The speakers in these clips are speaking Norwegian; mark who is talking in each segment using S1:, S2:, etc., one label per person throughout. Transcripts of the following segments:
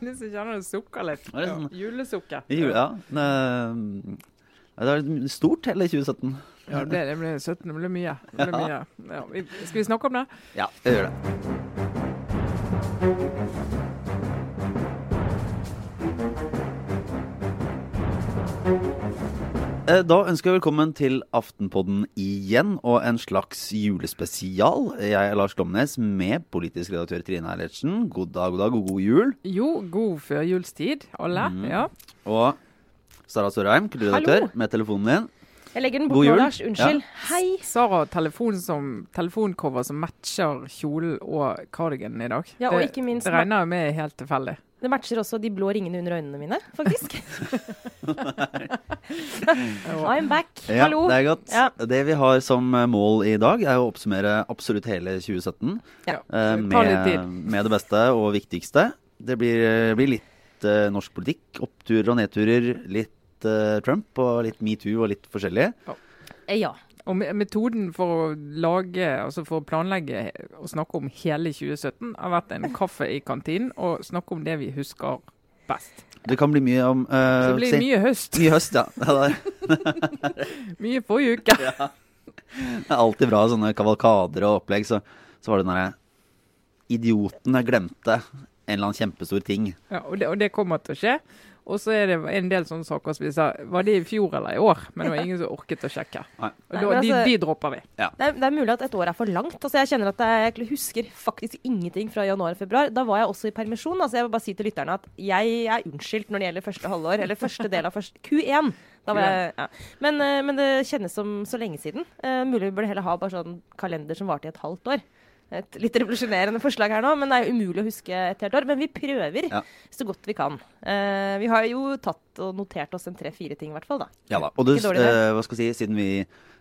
S1: Hvis jeg kjenner det sukker litt.
S2: Er det sånn-
S1: Julesukker.
S2: Jul, ja. Det, det er stort hele 2017.
S1: Ja, det, det ble 17, det ble mye. Det ble mye. Ja, vi, skal vi snakke om det?
S2: Ja, vi gjør det. Da ønsker jeg velkommen til Aftenpodden igjen, og en slags julespesial. Jeg er Lars Glomnes med politisk redaktør Trine Eilertsen. God dag, god dag og god jul.
S1: Jo, god førjulstid, alle.
S2: Mm.
S1: Ja.
S2: Og Sara Sørheim, kulturredaktør, med telefonen din.
S3: Jeg legger den bort nå. Lars. Unnskyld. Hei.
S1: Sara har telefon som, telefoncover som matcher kjolen og cardiganen i dag.
S3: Ja, og
S1: det,
S3: ikke minst
S1: det regner jeg med er helt tilfeldig.
S3: Det matcher også de blå ringene under øynene mine, faktisk. I'm back.
S2: Ja,
S3: Hallo.
S2: det er godt.
S3: Ja.
S2: Det vi har som eh, mål i dag, er å oppsummere absolutt hele 2017.
S1: Ja. litt
S2: med, med det beste og viktigste. Det blir, eh, blir litt uh, norsk politikk. Oppturer og nedturer. Litt uh, Trump og litt metoo og litt forskjellig.
S3: Ja.
S1: Og metoden for å lage, altså for å planlegge og snakke om hele 2017 har vært en kaffe i kantinen og snakke om det vi husker best.
S2: Det kan bli mye om
S1: uh, det blir mye høst.
S2: mye høst, ja.
S1: Mye forrige uke.
S2: det er alltid bra sånne kavalkader og opplegg. Så, så var det den derre jeg glemte en eller annen kjempestor ting.
S1: Ja, og, det, og det kommer til å skje. Og så er det en del sånne saker som vi sa Var det i fjor eller i år? Men det var ingen som orket å sjekke.
S2: Nei.
S1: Og da, de,
S3: altså-
S1: de dropper vi.
S3: Det er, det er mulig at et år er for langt. Altså, jeg kjenner at jeg, husker faktisk ingenting fra januar og februar. Da var jeg også i permisjon. Altså, jeg vil bare si til lytterne at jeg er unnskyldt når det gjelder første halvår, eller første del av første Q1. Da var jeg, ja. men, eh, men det kjennes som så lenge siden. Uh, mulig vi burde heller ha bare sånn kalender som varte i et halvt år. Et litt revolusjonerende forslag her nå, men det er jo umulig å huske et helt år. Men vi prøver
S2: Ja.
S3: så godt vi kan. Uh, vi har jo tatt og notert oss en tre-fire ting, i hvert fall. da.
S2: Ja da. Og
S3: du, dårlig, det.
S2: eh, hva skal jeg si, siden vi,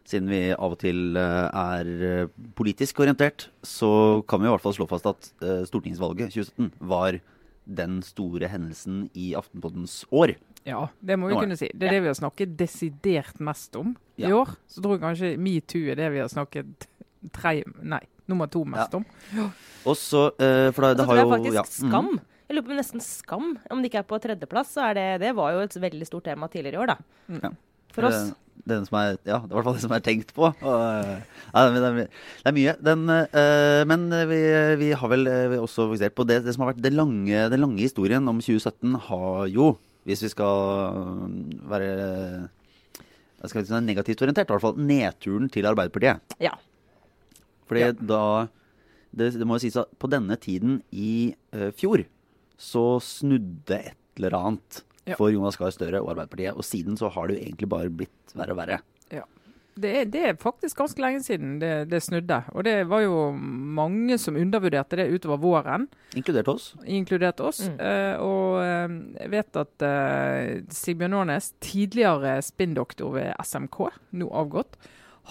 S2: siden vi av og til uh, er politisk orientert, så kan vi i hvert fall slå fast at stortingsvalget 2017 var den store hendelsen i Aftenpoddens år.
S1: Ja, det må vi kunne si. Det er det vi har snakket desidert mest om i
S2: Ja.
S1: år. Så tror jeg kanskje metoo er det vi har snakket tre, nei, nummer to mest
S2: Ja.
S1: om.
S2: Og så, eh, for det,
S3: Og
S2: det
S3: så tror jeg faktisk
S2: ja,
S3: Skam.
S2: mm.
S3: Jeg lurer på nesten Skam. Om det ikke er på tredjeplass, så er det Det var jo et veldig stort tema tidligere i år, da.
S2: Ja.
S3: For oss.
S2: Det, det, er som er, ja, det er i hvert fall det som er tenkt på. Og, eh, ja, det, er, det er mye. Den, eh, men vi, vi har vel vi også fokusert på det, det som har vært den lange, den lange historien om 2017, har jo, hvis vi skal mm, være skal vi si, negativt orientert, i hvert fall nedturen til Arbeiderpartiet.
S3: Ja.
S2: Fordi
S1: Ja.
S2: da det, det må jo sies at på denne tiden i uh, fjor så snudde et eller annet
S1: Ja.
S2: for Jonas Gahr Støre og Arbeiderpartiet. Og siden så har det jo egentlig bare blitt verre og verre.
S1: Det er, det er faktisk ganske lenge siden det, det snudde. Og det var jo mange som undervurderte det utover våren,
S2: Inkludert oss.
S1: inkludert oss.
S3: Mm.
S1: Uh, og eh, jeg vet at uh, Sigbjørn Aanes, tidligere spinndoktor ved SMK, nå avgått,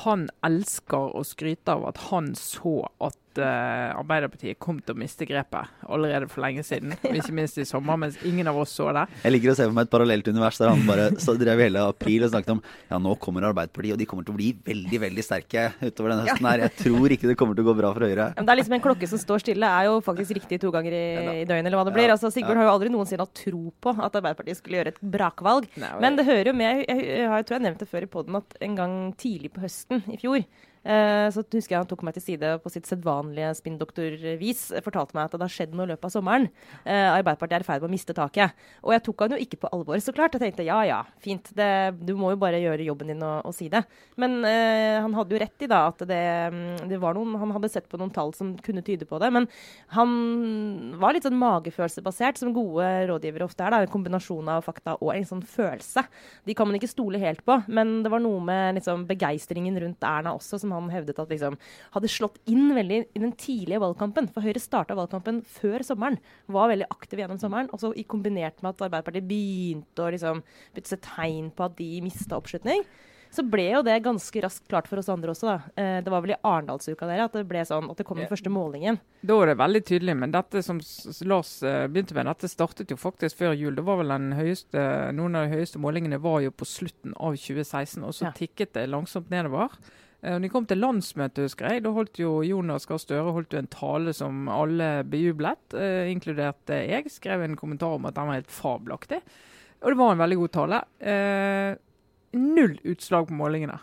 S1: han elsker å skryte av at han så at eh, Arbeiderpartiet kom til å miste grepet allerede for lenge siden. Ikke minst i sommer, mens ingen av oss så det.
S2: Jeg liker å se for meg et parallelt univers der han bare så drev hele april og snakket om ja, nå kommer Arbeiderpartiet, og de kommer til å bli veldig, veldig sterke utover denne høsten her. Jeg tror ikke det kommer til å gå bra for Høyre.
S3: Men det er liksom En klokke som står stille, er jo faktisk riktig to ganger i, i døgnet, eller hva det blir.
S2: Ja.
S3: Altså Sigbjørn
S2: Ja.
S3: har jo aldri noensinne hatt tro på at Arbeiderpartiet skulle gjøre et brakvalg.
S1: Nei,
S3: Men det hører jo med. Jeg, jeg, har- jeg tror jeg nevnte det før i poden at en gang tidlig på høsten i fjor så husker jeg han tok meg til side på sitt sedvanlige spinndoktorvis. eh, Fortalte meg at det har skjedd noe i løpet av sommeren. Eh, Arbeiderpartiet er i ferd med å miste taket. Og jeg tok han jo ikke på alvor, så klart. Jeg tenkte ja ja, fint. Det, du må jo bare gjøre jobben din og, og si det. Men eh, han hadde jo rett i da at det, mm, det var noen Han hadde sett på noen tall som kunne tyde på det. Men han var litt sånn magefølelsebasert, som gode rådgivere ofte er. da, En kombinasjon av fakta og en sånn følelse. De kan man ikke stole helt på, men det var noe med liksom, begeistringen rundt Erna også, som han hevdet at liksom, hadde slått inn veldig i den tidlige valgkampen. For Høyre starta valgkampen før sommeren, var veldig aktiv gjennom sommeren. Og så i kombinert med at Arbeiderpartiet begynte å liksom, begynte å se tegn på at de mista oppslutning. Så ble jo det ganske raskt klart for oss andre også. da. Eh, det var vel i Arendalsuka dere at det ble sånn at det kom den første målingen.
S1: Da er det veldig tydelig, men dette som Lars eh, begynte med, dette startet jo faktisk før jul. Det var vel den høyeste, Noen av de høyeste målingene var jo på slutten av 2016, og så
S3: Ja.
S1: tikket det langsomt nedover. Eh, Når de kom til landsmøtet, husker jeg, da holdt jo Jonas Gahr Støre en tale som alle bejublet, eh, inkludert eh, jeg. Skrev en kommentar om at den var helt fabelaktig. Og det var en veldig god tale. Eh, null utslag på målingene.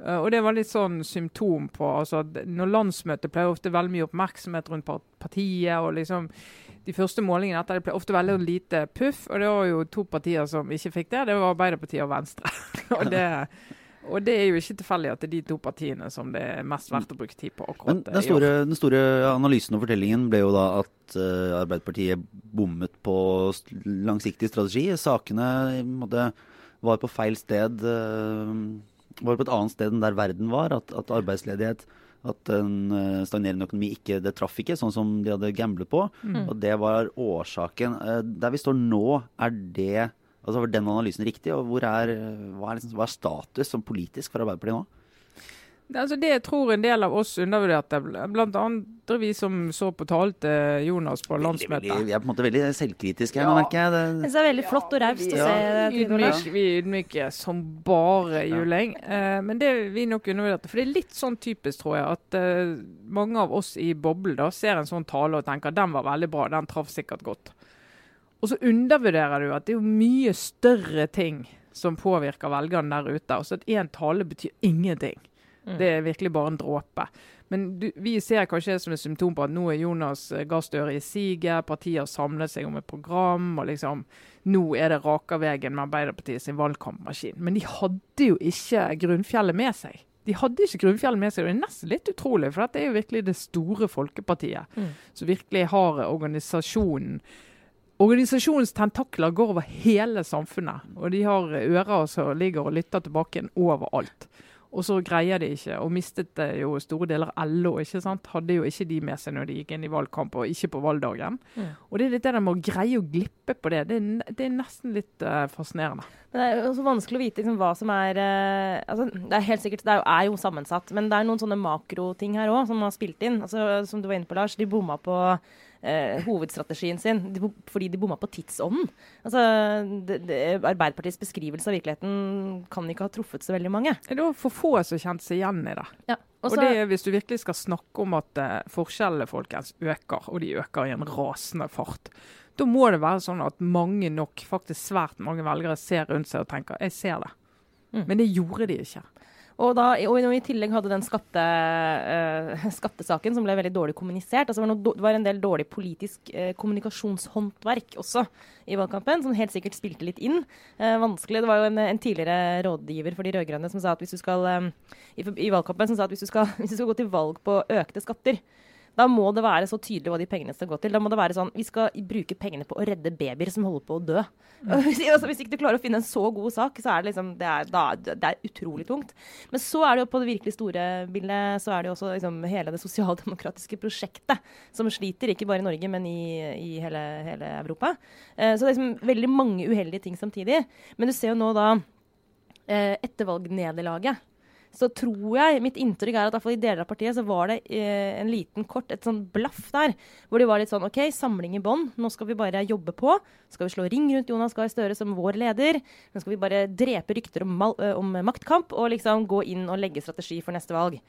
S1: Eh, og det var litt sånn symptom på altså, Når landsmøtet pleier ofte veldig mye oppmerksomhet rundt partiet, og liksom de første målingene etter det ble ofte veldig lite puff. Og det var jo to partier som ikke fikk det. Det var Arbeiderpartiet og Venstre. og, det, og det er jo ikke tilfeldig at det er de to partiene som det er mest verdt å bruke tid på akkurat
S2: Men den store, den store analysen og fortellingen ble jo da at uh, Arbeiderpartiet bommet på st- langsiktig strategi. Sakene i måte, var på feil sted. Uh, var på et annet sted enn der verden var. At, at arbeidsledighet, at en uh, stagnerende økonomi ikke Det traff ikke, sånn som de hadde gamblet på.
S1: Mm.
S2: Og det var årsaken. Der vi står nå, er det Altså Var den analysen riktig? Og hvor er, hva, er liksom, hva er status som politisk for Arbeiderpartiet nå?
S1: Det, altså det jeg tror en del av oss undervurderte, bl.a. vi som så på talen til Jonas på landsmøtet.
S2: veldig, vi er på en måte veldig selvkritiske her,
S1: Ja.
S2: merker jeg. Det,
S3: det er veldig flott og raust å
S2: Ja.
S3: se. Trygve Lars.
S1: Ydmyk, vi er ydmyke som bare juling. Eh, men det vi nok undervurderte. For det er litt sånn typisk, tror jeg, at eh, mange av oss i boblen da ser en sånn tale og tenker den var veldig bra, den traff sikkert godt. Og så undervurderer du at det er jo mye større ting som påvirker velgerne der ute. Altså at én tale betyr ingenting.
S3: Mm.
S1: Det er virkelig bare en dråpe. Men du, vi ser kanskje det som et symptom på at nå er Jonas eh, Gahr Støre i siget, partiet har samlet seg om et program, og liksom nå er det raka veien med Arbeiderpartiet sin valgkampmaskin. Men de hadde jo ikke Grunnfjellet med seg. De hadde ikke Grunnfjellet med seg, og det er nesten litt utrolig, for dette er jo virkelig det store folkepartiet.
S3: Mm.
S1: Som virkelig har organisasjonen Organisasjonens tentakler går over hele samfunnet, og de har ører som ligger og lytter tilbake overalt. Og så greier de ikke, og mistet det jo store deler av LO. ikke sant? Hadde jo ikke de med seg når de gikk inn i valgkamp, og ikke på valgdagen.
S3: Mm.
S1: Og det er litt det med å greie å glippe på det. Det er, det er nesten litt uh, fascinerende.
S3: Men det er jo også vanskelig å vite liksom, hva som er uh, altså, Det er helt sikkert, det er jo, er jo sammensatt, men det er noen sånne makroting her òg som har spilt inn. Altså, som du var inne på, Lars. De bomma på eh, hovedstrategien sin de, fordi de bomma på tidsånden. Altså, det, det, Arbeiderpartiets beskrivelse av virkeligheten kan ikke ha truffet så veldig mange.
S1: Det var for få som kjente seg igjen i det.
S3: Ja.
S1: Og det er hvis du virkelig skal snakke om at eh, forskjellene folkens øker, og de øker i en rasende fart, da må det være sånn at mange nok, faktisk svært mange velgere, ser rundt seg og tenker 'jeg ser det'.
S3: Mm.
S1: Men det gjorde de ikke.
S3: Og, da, og i tillegg hadde den skatte, uh, skattesaken som ble veldig dårlig kommunisert. Altså det, var noe, det var en del dårlig politisk uh, kommunikasjonshåndverk også i valgkampen, som helt sikkert spilte litt inn. Uh, vanskelig. Det var jo en, en tidligere rådgiver for de rød-grønne som sa at hvis du skal eh, i, i valgkampen som sa at hvis du, skal, hvis du skal gå til valg på økte skatter, da må det være så tydelig hva de pengene skal gå til. Da må det være sånn Vi skal bruke pengene på å redde babyer som holder på å dø. Hvis, altså, hvis ikke du klarer å finne en så god sak, så er det liksom Det er, da, det er utrolig tungt. Men så er det jo på det virkelig store bildet så er det jo også liksom hele det sosialdemokratiske prosjektet som sliter, ikke bare i Norge, men i, i hele, hele Europa. Eh, så det er liksom veldig mange uheldige ting samtidig. Men du ser jo nå da eh, etter valgnederlaget så tror jeg, mitt inntrykk er at i deler av partiet så var det eh, en liten kort, et sånn blaff der, hvor de var litt sånn OK, samling i bånn. Nå skal vi bare jobbe på. Skal vi slå ring rundt Jonas Gahr Støre som vår leder. Nå skal vi bare drepe rykter om, eh, om maktkamp og liksom gå inn og legge strategi for neste valg.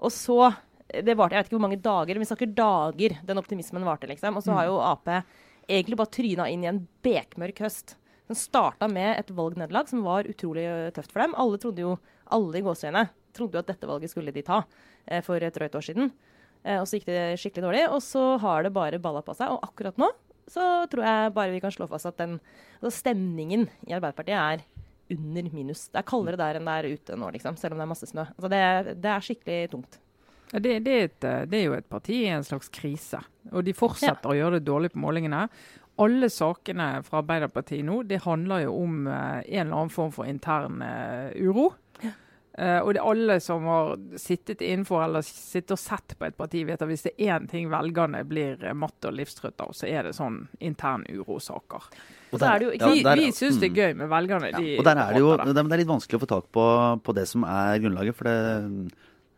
S3: Og så Det varte jeg vet ikke hvor mange dager, men vi snakker dager den optimismen varte, liksom. Og så har jo Ap egentlig bare tryna inn i en bekmørk høst. Den starta med et valgnederlag som var utrolig tøft for dem. Alle trodde jo, alle i gåseøyne trodde jo at dette valget skulle de ta eh, for et drøyt år siden. Eh, og så gikk det skikkelig dårlig, og så har det bare balla på seg. Og akkurat nå så tror jeg bare vi kan slå fast at den altså stemningen i Arbeiderpartiet er under minus. Det er kaldere der enn det er ute nå, liksom, selv om det er masse snø. Altså det, det er skikkelig tungt.
S1: Ja, Det, det, er et, det er jo et parti i en slags krise, og de fortsetter å gjøre det dårlig på målingene. Alle sakene fra Arbeiderpartiet nå det handler jo om eh, en eller annen form for intern eh, uro. Eh, og det er alle som har sittet innenfor eller sittet og sett på et parti, vet at hvis det er én ting velgerne blir eh, matte og livstrøtte av, så er det sånn intern urosaker.
S3: Og så er jo
S1: Vi,
S2: Ja, der-
S1: vi syns det er
S2: mm.
S1: gøy med velgerne.
S2: Ja,
S1: De
S2: og der er det jo det. er litt vanskelig å få tak på, på det som er grunnlaget. For det,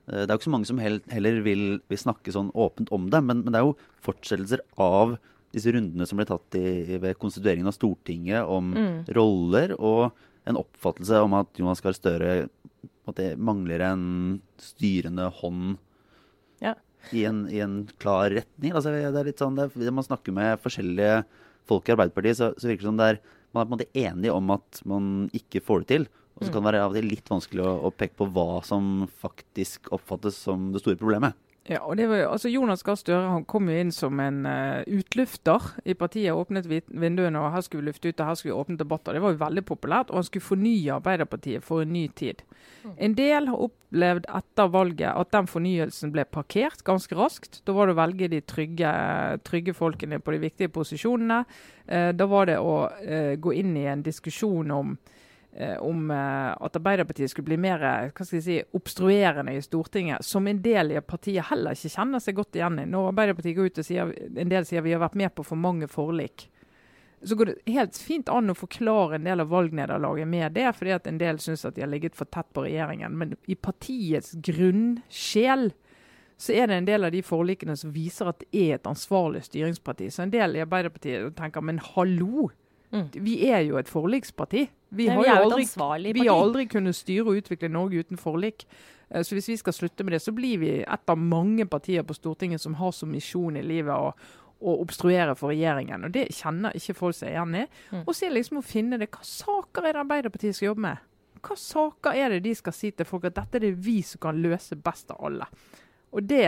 S2: eh, det er jo ikke så mange som heller vil, vil snakke sånn åpent om det. Men, men det er jo fortsettelser av disse rundene som ble tatt i, ved konstitueringen av Stortinget om
S3: Mm.
S2: roller, og en oppfattelse om at Jonas Gahr Støre en måte mangler en styrende hånd
S3: Ja.
S2: i, en, i en klar retning. Altså, det er litt sånn, det Når man snakker med forskjellige folk i Arbeiderpartiet, så, så virker det som det er, man er på en måte enige om at man ikke får det til. Og så kan det være av og til litt vanskelig å, å peke på hva som faktisk oppfattes som det store problemet.
S1: Ja, og det var, jo- altså Jonas Gahr Støre han kom jo inn som en uh, utlufter i partiet. Åpnet vinduene, og her skulle vi lufte ut, og her skulle vi åpne debatter. Det var jo veldig populært. Og han skulle fornye Arbeiderpartiet for en ny tid. En del har opplevd etter valget at den fornyelsen ble parkert ganske raskt. Da var det å velge de trygge, trygge folkene på de viktige posisjonene. Uh, da var det å uh, gå inn i en diskusjon om eh, om eh, at Arbeiderpartiet skulle bli mer eh, hva skal jeg si, obstruerende i Stortinget, som en del i partiet heller ikke kjenner seg godt igjen i. Når Arbeiderpartiet går ut og sier en del sier vi har vært med på for mange forlik, så går det helt fint an å forklare en del av valgnederlaget med det, fordi at en del syns at de har ligget for tett på regjeringen. Men i partiets grunnsjel så er det en del av de forlikene som viser at det er et ansvarlig styringsparti. Så en del i Arbeiderpartiet tenker men hallo,
S3: Mm.
S1: vi er jo et forliksparti. Vi,
S3: Nei,
S1: har
S3: vi
S1: jo aldri, vi har aldri kunnet styre og utvikle Norge uten forlik. Eh, Så hvis vi skal slutte med det, så blir vi et av mange partier på Stortinget som har som misjon i livet å, å obstruere for regjeringen. Og Det kjenner ikke folk seg igjen i.
S3: Mm.
S1: Og så er det liksom å finne det. Hva saker er det Arbeiderpartiet skal jobbe med? Hva saker er det de skal si til folk at dette er det vi som kan løse best av alle? Og det,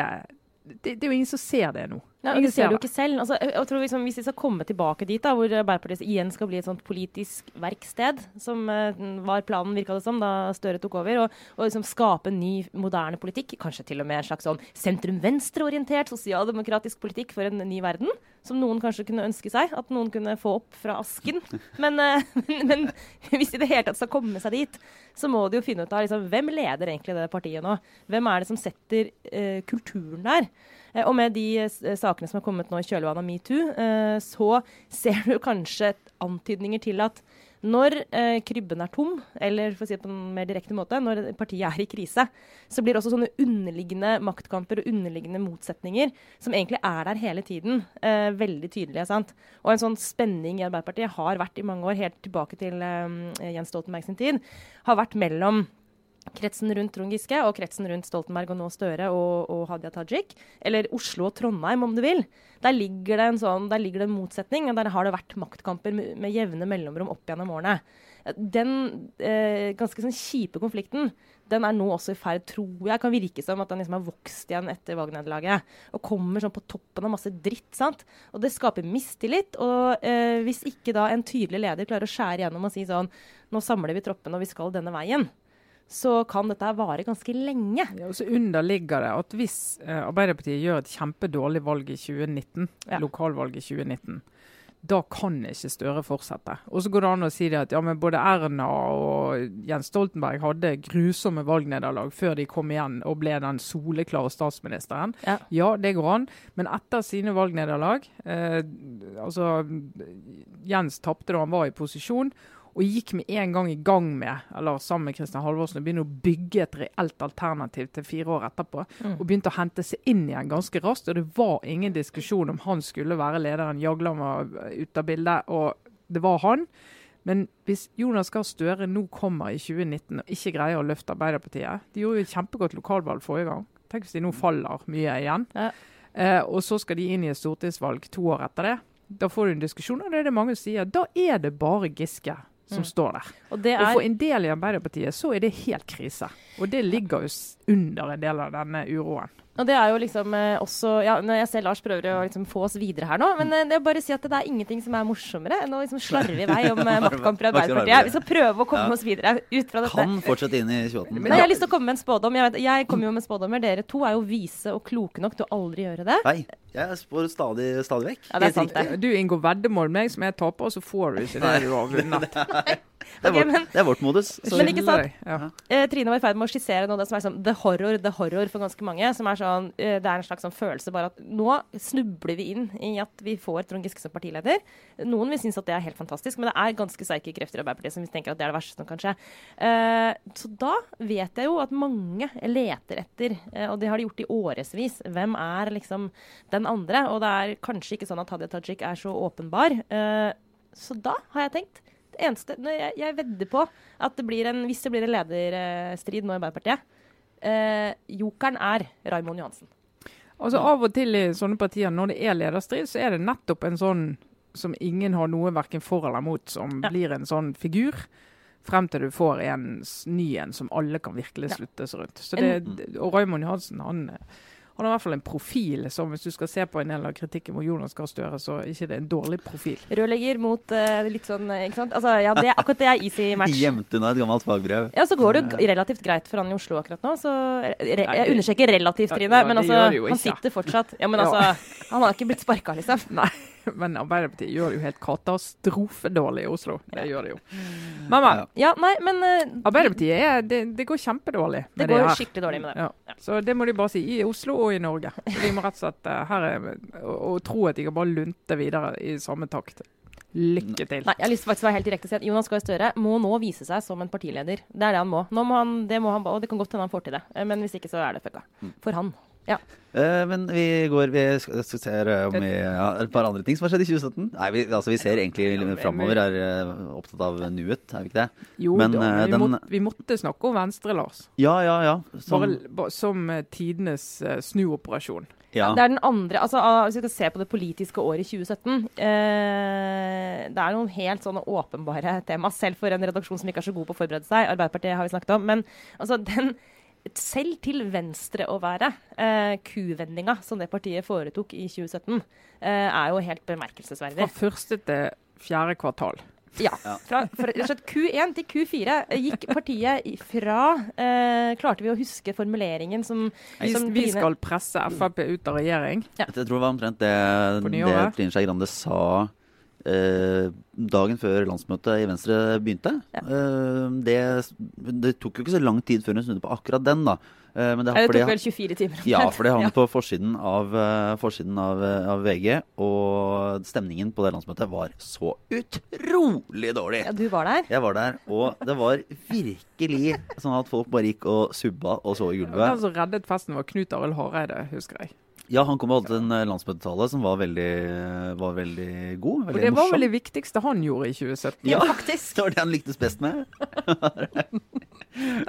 S1: det, det er jo ingen som ser det nå.
S3: Ja,
S1: Ingen
S3: det ser du ikke selv. Altså, jeg, tror liksom, hvis vi skal komme tilbake dit, da, hvor Arbeiderpartiet igjen skal bli et sånt politisk verksted, som eh, var planen, virka det som, da Støre tok over, og, og liksom skape en ny, moderne politikk, kanskje til og med en slags sånn sentrum-venstre-orientert sosialdemokratisk politikk for en ny verden, som noen kanskje kunne ønske seg, at noen kunne få opp fra asken. Men, eh, men, men hvis de i det hele tatt skal komme seg dit, så må de jo finne ut av liksom, hvem leder egentlig det partiet nå? Hvem er det som setter uh, kulturen der? Eh, Og med de eh, sakene som har kommet nå i kjølvannet av metoo, eh, så ser du kanskje antydninger til at når eh, krybben er tom, eller for å si det på en mer direkte måte, når partiet er i krise, så blir det også sånne underliggende maktkamper og underliggende motsetninger, som egentlig er der hele tiden, eh, veldig tydelige. sant? Og en sånn spenning i Arbeiderpartiet har vært i mange år, helt tilbake til eh, Jens Stoltenberg sin tid, har vært mellom kretsen rundt Trond Giske og kretsen rundt Stoltenberg og nå Støre og, og Hadia Tajik, eller Oslo og Trondheim, om du vil. Der ligger det en sånn, ligger det en motsetning, og der har det vært maktkamper med, med jevne mellomrom opp gjennom årene. Den eh, ganske sånn kjipe konflikten den er nå også i ferd, tror jeg, kan virke som at den liksom har vokst igjen etter valgnederlaget. Og kommer sånn på toppen av masse dritt. sant? Og det skaper mistillit. Og eh, hvis ikke da en tydelig leder klarer å skjære gjennom og si sånn Nå samler vi troppene, og vi skal denne veien så kan dette vare ganske lenge.
S1: Ja, og så underligger det at hvis eh, Arbeiderpartiet gjør et kjempedårlig valg i 2019,
S3: Ja.
S1: lokalvalg i 2019, da kan ikke Støre fortsette. Og så går det an å si det at ja, men både Erna og Jens Stoltenberg hadde grusomme valgnederlag før de kom igjen og ble den soleklare statsministeren.
S3: Ja.
S1: Ja, det går an, men etter sine valgnederlag eh, Altså, Jens tapte da han var i posisjon, og gikk med en gang i gang med, eller sammen med Kristian Halvorsen, og begynne å bygge et reelt alternativ til fire år etterpå.
S3: Mm.
S1: Og begynte å hente seg inn igjen ganske raskt. Og det var ingen diskusjon om han skulle være lederen. Jagland var ute av bildet, og det var han. Men hvis Jonas Gahr Støre nå kommer i 2019 og ikke greier å løfte Arbeiderpartiet De gjorde jo et kjempegodt lokalvalg forrige gang. Tenk hvis de nå faller mye igjen.
S3: Ja.
S1: Eh, og så skal de inn i et stortingsvalg to år etter det. Da får du en diskusjon, og det er det mange som sier. Da er det bare Giske som
S3: Mm.
S1: står der.
S3: Og det
S1: Og
S3: er
S1: for en del i Arbeiderpartiet så er det helt krise. Og det ligger jo under en del av denne uroen.
S3: Og det er jo liksom eh, også ja, Når jeg ser Lars prøver å liksom få oss videre her nå, men eh, det er bare å si at det er ingenting som er morsommere enn å liksom slarve i vei om eh, maktkamper i Arbeiderpartiet. Vi skal prøve å komme
S2: Ja.
S3: oss videre ut fra dette.
S2: Kan fortsette inn i 28.
S3: Men jeg har lyst til å komme med en spådom. Jeg, vet, jeg kommer jo med spådommer. Dere to er jo vise og kloke nok til å aldri gjøre det.
S2: Nei, jeg spår stadig, stadig vekk.
S3: Ja, det er sant, det.
S1: Du inngår veddemål med meg som jeg taper, og så får du ikke det du har vunnet.
S2: Det er, vårt,
S3: men-
S2: det er vårt modus. Så
S3: Men ikke sant?
S1: Ja.
S3: Eh, Trine var i ferd med å skissere noe av det som er sånn the horror, the horror for ganske mange. Som er sånn, eh, det er en slags sånn følelse bare at nå snubler vi inn i at vi får Trond Giske som partileder. Noen vil synes at det er helt fantastisk, men det er ganske sterke krefter i Arbeiderpartiet som tenker at det er det verste som kan skje. Eh, så da vet jeg jo at mange leter etter, og det har de gjort i årevis, hvem er liksom den andre? Og det er kanskje ikke sånn at Hadia Tajik er så åpenbar. Uh, så da har jeg tenkt Det eneste jeg, jeg vedder på at det blir en, hvis det blir en lederstrid nå i Arbeiderpartiet uh, Jokeren er Raymond Johansen.
S1: Altså Av og til i sånne partier, når det er lederstrid, så er det nettopp en sånn som ingen har noe verken for eller mot, som
S3: Ja.
S1: blir en sånn figur. Frem til du får en ny en som alle kan virkelig slutte seg rundt. Så det, og Raymond Johansen han, han har i hvert fall en profil som hvis du skal se på en del av kritikken mot Jonas Gahr Støre, så er ikke det en dårlig profil.
S3: Rørlegger mot uh, litt sånn eh, Ikke sant? Altså, ja, det, akkurat det er easy match.
S2: Gjemt unna et gammelt fagbrev.
S3: Ja, så går det jo relativt greit for han i Oslo akkurat nå. Så re, jeg understreker relativt, Trine.
S1: ja,
S3: men altså, han sitter fortsatt. Ja, men altså, han har ikke blitt sparka, liksom.
S1: Nei, men Arbeiderpartiet gjør det jo helt katastrofedårlig i Oslo. Det gjør det jo. Men, men.
S2: Ja.
S3: Ja, nei, men uh,
S1: Arbeiderpartiet er, det, det går kjempedårlig.
S3: det
S1: med
S3: går
S1: her.
S3: skikkelig dårlig med det.
S1: Ja. Så det må de bare si. I Oslo og i Norge. De må rett og slett uh, her er, og, og tro at de kan bare lunte videre i samme takt. Lykke til.
S3: Nei, jeg har lyst til å være helt direkte og si at Jonas Gahr Støre må nå vise seg som en partileder. Det er det han må. Nå må han, det må han, og det kan godt hende han får til det. Eh, Men hvis ikke, så er det fucka. For han.
S2: Eh, men vi går Vi skal, skal se om vi ja, et par andre ting som har skjedd i 2017. Nei, vi, altså, vi ser egentlig
S1: men-
S2: framover. Er eh, opptatt av nuet, er vi ikke det?
S1: Jo
S2: Men,
S1: da,
S2: eh,
S1: men vi,
S2: den-
S1: måtte, vi måtte snakke om Venstre, Lars.
S2: Ja, ja, ja. Som,
S1: Bare, som eh, tidenes eh, snuoperasjon.
S2: ja.
S3: Det er den andre altså ah, Hvis vi skal se på det politiske året 2017 eh, Det er noen helt sånne åpenbare tema, selv for en redaksjon som ikke er så god på å forberede seg. Arbeiderpartiet har vi snakket om. Men altså, den selv til venstre å være, eh, kuvendinga som det partiet foretok i 2017, eh, er jo helt bemerkelsesverdig.
S1: Fra første til fjerde kvartal.
S3: Ja. Fra, fra rett og slett Q1 til Q4 eh, gikk partiet fra eh, Klarte vi å huske formuleringen som,
S1: Vi,
S3: som
S1: vi skal presse Frp ut av regjering.
S2: Jeg tror det var omtrent det, det? Trine Skei Grande sa eh, dagen før landsmøtet i Venstre begynte.
S3: Ja.
S2: Eh, det, det tok jo ikke så lang tid før hun snudde på akkurat den, da. Eh, men det,
S3: Det tok vel 24 timer.
S2: Ja, for det havnet
S3: Ja.
S2: på forsiden av, eh, forsiden av, eh, av VG. Og stemningen på det landsmøtet var så utrolig dårlig.
S3: Ja, du var der?
S2: Jeg var der, og det var virkelig sånn at folk bare gikk og subba og så i
S1: Den
S2: gulvet.
S1: som reddet festen, var Knut Arild Hareide, husker jeg.
S2: Ja, han kom og holdt en eh, landsmøtetale som var veldig, var veldig god.
S1: Og
S2: Veldig
S1: det var
S2: morsom.
S1: vel det viktigste han gjorde i 2017.
S2: Ja,
S3: faktisk.
S2: Det var det han lyktes best med.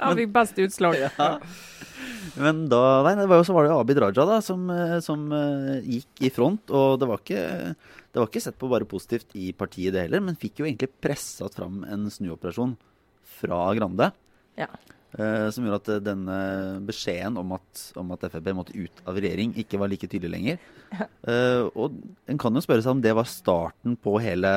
S1: Han fikk best utslag.
S2: Ja. Men da nei, det var jo, så var det Abid Raja da, som, eh, som eh, gikk i front. Og det var, ikke, det var ikke sett på bare positivt i partiet, det heller, men fikk jo egentlig pressa fram en snuoperasjon fra Grande.
S3: Ja.
S2: Eh, som gjorde at eh, denne beskjeden om at, om at Frp måtte ut av regjering, ikke var like tydelig lenger. Eh, og en kan jo spørre seg om det var starten på hele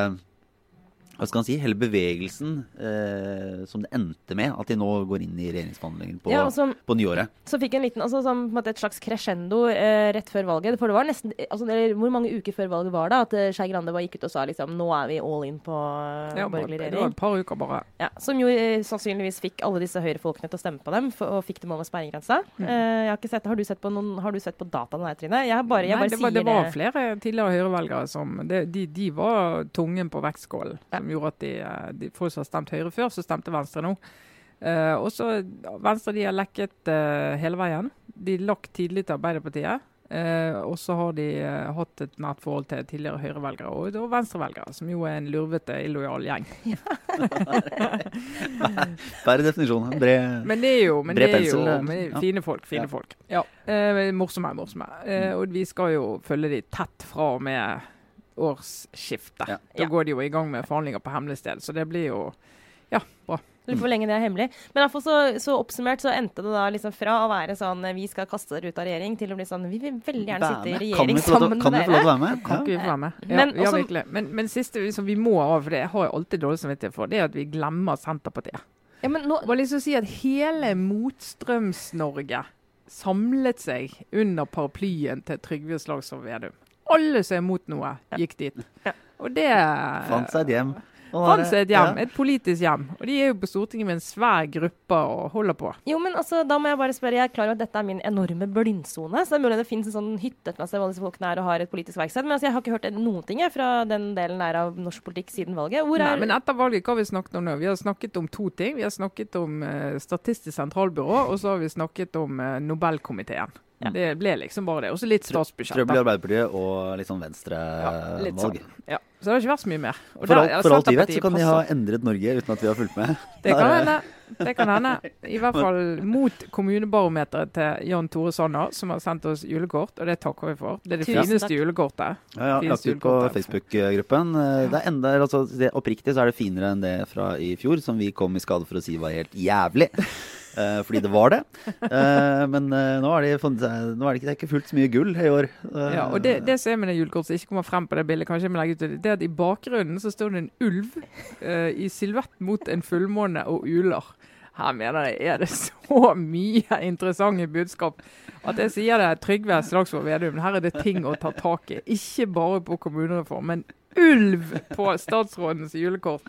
S2: hva skal man si, hele bevegelsen eh, som det endte med, at de nå går inn i regjeringsforhandlingene på,
S3: Ja, som,
S2: på nyåret.
S3: så fikk en liten, altså som på en måte et slags crescendo eh, rett før valget. For det var nesten, altså det, Hvor mange uker før valget var det at eh, Skei Grande var gikk ut og sa liksom nå er vi all in på eh,
S1: Ja,
S3: borgerlig regjering?
S1: det var et par uker bare.
S3: Ja, som jo eh, sannsynligvis fikk alle disse høyrefolkene til å stemme på dem, for, og fikk dem over sperregrensa.
S1: Mm.
S3: Eh, jeg har ikke sett, har, du sett på noen, har du sett på dataene der, Trine? Jeg, bare, jeg
S1: Nei,
S3: bare
S1: det, var,
S3: sier
S1: det var flere tidligere høyrevelgere som det, de, de var tungen på vektskålen. Som gjorde at de, eh, de folk som har stemt Høyre før, så stemte Venstre nå. Uh, også Venstre de har lekket uh, hele veien. De lakk tidlig til Arbeiderpartiet. Uh, og så har de uh, hatt et nært forhold til tidligere høyrevelgere og, og venstrevelgere, som jo er en lurvete, illojal gjeng.
S2: Bare definisjonen. Bred
S1: Men det er jo, men det er jo
S2: pensel, eh,
S1: men
S2: ja.
S1: fine folk. Fine
S2: Ja.
S1: folk. Ja. Uh, morsomme, morsomme. Eh, og vi skal jo følge de tett fra og med årsskiftet.
S2: Ja.
S1: Da
S3: Ja.
S1: går de jo i gang med forhandlinger på hemmelig sted, så det blir jo ja, bra.
S3: Lurer på hvor lenge det er hemmelig. Men derfor så, så oppsummert så endte det da liksom fra å være sånn eh, vi skal kaste dere ut av regjering, til å bli sånn vi vil veldig gjerne sitte i regjering
S2: få lov
S3: sammen
S2: kan
S3: med
S2: vi få lov til
S3: dere.
S2: å være med?
S1: Kan ikke vi få være med? Ja,
S3: Men
S1: ja,
S3: også-
S1: virkelig. Men, men siste som vi må av, for det har jeg alltid dårlig samvittighet for, det er at vi glemmer Senterpartiet.
S3: Ja, men nå,
S1: Bare liksom si at hele Motstrøms-Norge samlet seg under paraplyen til Trygve Slagsvold Vedum. Alle som er mot noe, gikk dit. Og det
S2: Fant seg et hjem.
S1: Fant seg et hjem, et politisk hjem. Og de er jo på Stortinget med en svær gruppe og holder på.
S3: jo, men altså, da må jeg bare spørre. Jeg er klar over at dette er min enorme blindsone. Så det er mulig det finnes en sånn hytte et sted hvor disse folkene er og har et politisk verksted. Men altså, jeg har ikke hørt noen ting fra den delen der av norsk politikk siden valget. Hvor
S1: Nei,
S3: er
S1: men etter valget, hva har vi snakket om nå? Vi har snakket om to ting. Vi har snakket om uh, Statistisk sentralbyrå, og så har vi snakket om uh, Nobelkomiteen.
S3: Ja.
S1: Det ble liksom bare det. Og så litt statsbudsjett.
S2: Trøbbel i. Arbeiderpartiet og litt sånn
S1: Ja, litt sånn. Ja. Så det har ikke vært så mye mer. Og
S2: For alt, for alt vi vet, så kan de ha endret Norge uten at vi har fulgt med.
S1: Det kan hende. Det kan hende. I hvert fall mot kommunebarometeret til Jan Tore Sanner, som har sendt oss julekort, og det takker vi for. Det er det
S3: Tusen
S1: fineste
S3: takk.
S2: Ja,
S1: julekortet.
S2: ja,
S1: ja.
S2: lagt ut på. Facebook-gruppen. Eh, Det er enda, altså, det, Oppriktig så er det finere enn det fra i fjor, som vi kom i skade for å si var helt jævlig. Eh, fordi det var det. Eh, men eh, nå, er det, nå er det ikke, er ikke fullt så mye gull i år.
S1: Ja, og det, det som er med det julekortet som ikke kommer frem på det bildet, kanskje jeg må legge ut det, det er at i bakgrunnen så står det en ulv i silhuett mot en fullmåne og uler. Her mener jeg er det så mye interessante budskap at jeg sier det Trygve Slagsvold Vedum. Her er det ting å ta tak i. Ikke bare på kommunereform, men ulv på statsrådens julekort.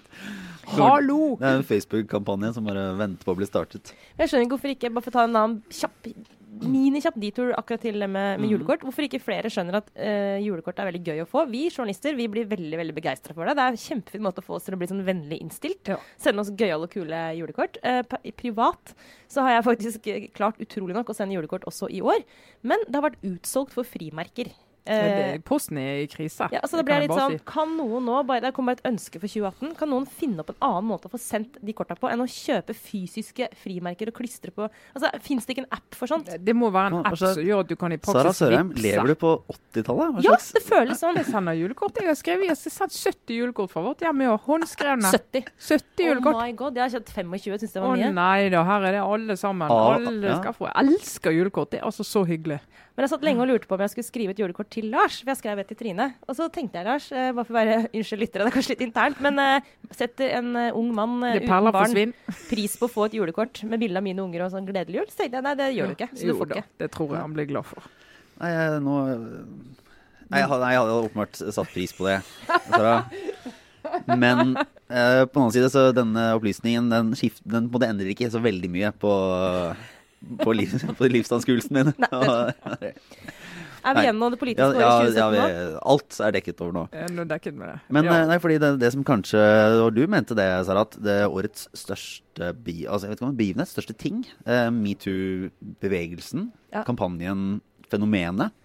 S1: Hallo!
S2: Det er en Facebook-kampanje som bare venter på å bli startet.
S3: Jeg skjønner ikke hvorfor ikke, bare for å ta en annen kjapp minikjapp detour akkurat til det med, med
S2: Mhm.
S3: julekort. Hvorfor ikke flere skjønner at uh, julekort er veldig gøy å få. Vi journalister vi blir veldig veldig begeistra for det. Det er en kjempefin måte å få oss til å bli sånn vennlig innstilt.
S1: Ja.
S3: Sende oss gøyale og kule julekort. Uh, privat så har jeg faktisk eh, klart utrolig nok å sende julekort også i år. Men det har vært utsolgt for frimerker. Eh,
S1: Posten er i krise.
S3: ja, altså
S1: Det
S3: ble
S1: kan
S3: litt sånn,
S1: si.
S3: Kan noen nå, bare, Det kommer et ønske for 2018. Kan noen finne opp en annen måte å få sendt de korta på enn å kjøpe fysiske frimerker og klistre på altså, Fins det ikke en app for sånt?
S1: Det må være en app
S2: slags-
S1: som gjør at du kan i praksis
S2: Sara Sørheim, lever du på 80-tallet?
S3: Ja,
S2: slags
S3: det føles sånn.
S1: Jeg sender julekort. Jeg har skrevet, jeg har sendt 70 julekort fra vårt hjem i år. Håndskrevne.
S3: 70.
S1: 70
S3: Oh
S1: julekort.
S3: my god, Jeg har kjøpt 25, syns det
S1: Å
S3: var mye.
S1: nei da, her er det alle sammen.
S2: Ah,
S1: alle
S2: ja.
S1: skal få. Jeg elsker julekort. Det er altså så hyggelig.
S3: Men jeg satt lenge og lurte på om jeg skulle skrive et julekort til Lars. For jeg skrev et til Trine. Og så tenkte jeg, Lars, eh, bare for å være Unnskyld lyttere, det er kanskje litt internt, men eh, setter en eh, ung mann eh, uten barn pris på å få et julekort med bilde av mine unger og sånn gledelig jul? Så tenkte jeg nei, det gjør du ikke. Så du
S1: Jo
S3: får
S1: da,
S3: ikke.
S1: det tror jeg han blir glad for.
S2: Nei, jeg, nå Nei, jeg hadde, nei, jeg hadde åpenbart satt pris på det. Sara. Men eh, på den annen side, så denne opplysningen den, skift, den på en måte endrer ikke så veldig mye på, på, liv, på livsanskuelsen min.
S3: Nei, Er vi gjennom det politiske året
S2: ja,
S3: 2017
S2: nå?
S3: nå?
S2: alt er dekket over nå.
S1: Jeg er nå dekket med det.
S2: Men
S1: ja.
S2: eh, nei, fordi det, det som kanskje Og du mente det, Sarat, det er årets største bi, altså, jeg vet ikke om det begivenhet, største ting. Eh, Metoo-bevegelsen,
S3: Ja.
S2: kampanjen, fenomenet.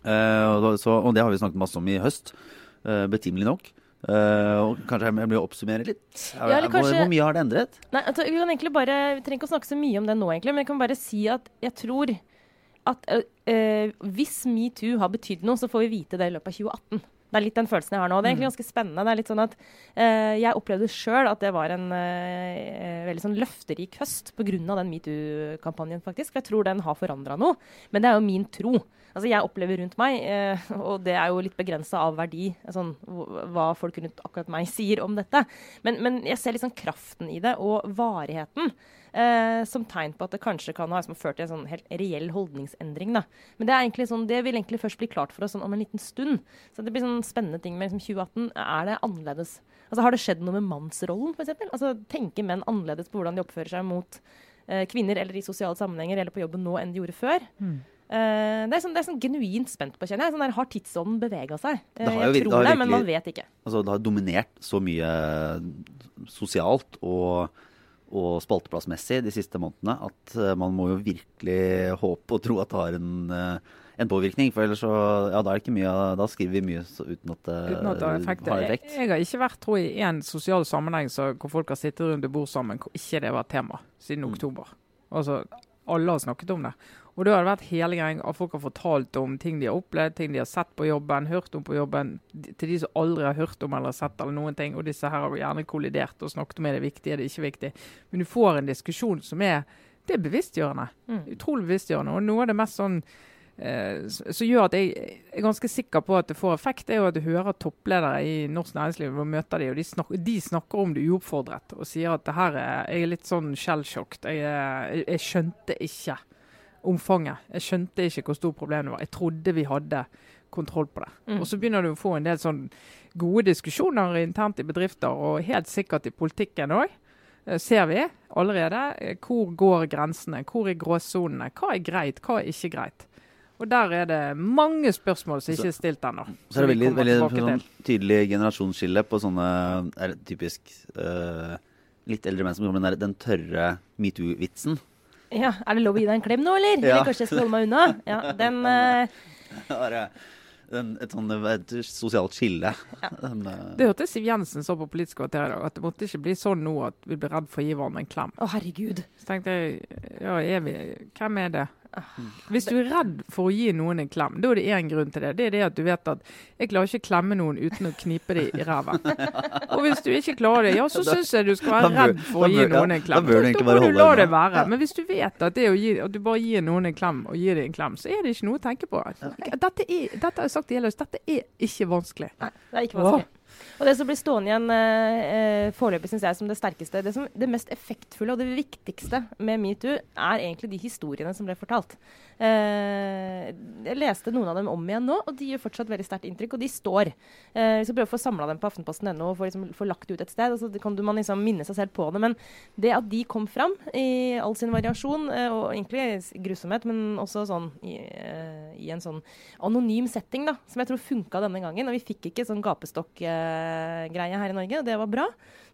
S2: Eh, og, så, og det har vi snakket masse om i høst. eh, betimelig nok. Eh, og kanskje jeg blir å oppsummere litt.
S3: Ja,
S2: hvor,
S3: kanskje-
S2: hvor mye har det endret?
S3: Nei, altså, vi kan bare, vi trenger ikke å snakke så mye om det nå, egentlig, men jeg kan bare si at jeg tror at uh, hvis metoo har betydd noe, så får vi vite det i løpet av 2018. Det er litt den følelsen jeg har nå. Det er egentlig ganske spennende. Det er litt sånn at øh, Jeg opplevde sjøl at det var en øh, veldig sånn løfterik høst pga. den metoo-kampanjen, faktisk. For jeg tror den har forandra noe. Men det er jo min tro. Altså Jeg opplever rundt meg, eh, og det er jo litt begrensa av verdi, sånn, hva folk rundt akkurat meg sier om dette. Men, men jeg ser liksom kraften i det, og varigheten. Eh, som tegn på at det kanskje kan ha liksom, ført til en sånn helt reell holdningsendring. Da. Men det, egentlig sånn, det vil egentlig først bli klart for oss sånn, om en liten stund. Så det blir sånn spennende ting med liksom, 2018. Er det annerledes? Altså, har det skjedd noe med mannsrollen, f.eks.? Altså, tenker menn annerledes på hvordan de oppfører seg mot eh, kvinner eller i sosiale sammenhenger eller på jobben nå enn de gjorde før? Eh, det er sånn, det er sånn genuint spent på, kjenner jeg. Sånn der, har tidsånden bevega seg?
S2: Det har jo vir-
S3: jeg tror det, men man vet ikke.
S2: Altså, det har dominert så mye sosialt og, og spalteplassmessig de siste månedene at eh, man må jo virkelig håpe og tro at det har en, eh, en påvirkning. For ellers så Ja, da er det ikke mye Da skriver vi mye så, uten at det
S1: Uten at det har effekt. Jeg,
S2: effekt.
S1: jeg har ikke vært tror jeg, i en sosial sammenheng så, hvor folk har sittet rundt et bord sammen hvor ikke det var tema siden
S2: Mm.
S1: oktober. Altså, Alle har snakket om det. Og da har det vært hele gang at folk har fortalt om ting de har opplevd, ting de har sett på jobben, hørt om på jobben, til de som aldri har hørt om eller sett eller noen ting. Og disse her har gjerne kollidert og snakket om er det viktig, er det ikke viktig. Men du får en diskusjon som er det er bevisstgjørende.
S3: Mm.
S1: Utrolig bevisstgjørende. Og noe av det mest sånn eh, som gjør at jeg er ganske sikker på at det får effekt, er jo at du hører toppledere i norsk næringsliv og møter dem, og de, snakker, de snakker om det uoppfordret og sier at det her er, jeg er litt sånn er- jeg, jeg skjønte ikke omfanget. Jeg skjønte ikke hvor stort problemet var. Jeg trodde vi hadde kontroll på det.
S3: Mm.
S1: Og så begynner du å få en del sånn gode diskusjoner internt i bedrifter, og helt sikkert i politikken òg. Ser vi allerede eh, hvor går grensene, hvor er gråsonene, hva er greit, hva er ikke greit. Og der er det mange spørsmål som ikke er stilt ennå.
S2: Så er det veldig, veldig sånn, tydelig generasjonsskille på sånne er det typisk uh, litt eldre menn som kommer med den, der- den tørre metoo-vitsen.
S3: Ja, Er det lov å gi deg en klem nå, eller?
S2: Ja.
S3: Eller kanskje jeg skal holde meg unna? Ja, den Uh...
S2: Bare, en, et sånn et sosialt skille. Den, uh...
S1: Det hørte Siv Jensen så på Politisk kvarter i dag, at det måtte ikke bli sånn nå at vi blir redd for å gi hverandre en klem.
S3: Å, herregud.
S1: Så tenkte jeg, ja, er vi, hvem er det? Hvis du er redd for å gi noen en klem, da er det én grunn til det. Det er det at du vet at jeg klarer ikke å klemme noen uten å knipe dem i ræven. Og hvis du ikke klarer det, ja, så syns jeg du skal være redd for å gi noen en klem.
S2: Da,
S1: må du la det være. Men hvis du vet at gi, at du bare gir noen en klem og gir dem en klem, så er det ikke noe å tenke på. Dette, er, dette har jeg sagt i hele høst, dette er ikke vanskelig.
S3: Nei, det er ikke vanskelig. Og det som blir stående igjen eh, eh, foreløpig, syns jeg, som det sterkeste, det, som, det mest effektfulle og det viktigste med metoo, er egentlig de historiene som ble fortalt. Eh, jeg leste noen av dem om igjen nå, og de gjør fortsatt veldig sterkt inntrykk. Og de står. Eh, vi skal prøve å få samla dem på aftenposten.no og få, liksom, lagt det ut et sted. og Så kan man liksom minne seg selv på det. Men det at de kom fram i all sin variasjon, eh, og egentlig grusomhet, men også sånn i, eh, i en sånn anonym setting, da, som jeg tror funka denne gangen. Og vi fikk ikke sånn gapestokk-greie her i Norge, og det var bra.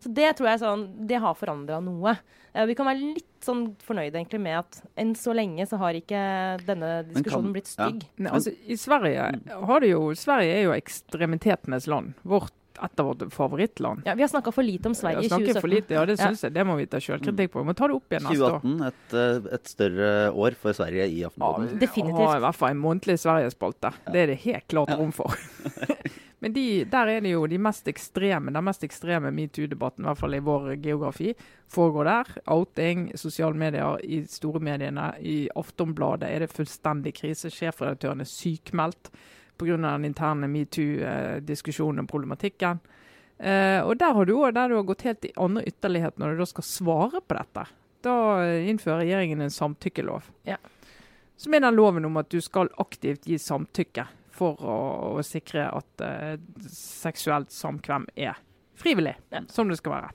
S3: Så det tror jeg sånn, det har forandra noe. Eh, vi kan være litt sånn fornøyde egentlig med at enn så lenge så har ikke denne diskusjonen blitt
S2: ja.
S3: stygg.
S1: Nei, altså, I Sverige har det jo Sverige er jo ekstremitetenes land. Vårt, et av våre favorittland.
S3: Ja, vi har snakka for lite om Sverige i 2017.
S1: for lite, ja, det
S3: Ja.
S1: jeg. Det må vi ta sjølkritikk på. Vi må ta det opp igjen neste år.
S2: 2018, et, et større år for Sverige i
S1: Ja,
S3: Definitivt.
S1: Har i hvert fall en månedlig Sverigespalte. Det er det helt klart rom for. Men de, der er det jo de mest ekstreme, den mest ekstreme metoo-debatten, i hvert fall i vår geografi, foregår der. Outing, sosiale medier, i store mediene. I Aftonbladet er det fullstendig krise. Sjefredaktøren er sykmeldt pga. den interne metoo-diskusjonen og problematikken. Uh, og der har du der du har gått helt i andre ytterlighet når du da skal svare på dette. Da innfører regjeringen en samtykkelov.
S3: Ja.
S1: Som er den loven om at du skal aktivt gi samtykke for å, å sikre at uh, seksuelt samkvem er frivillig,
S3: Ja.
S1: som det skal være.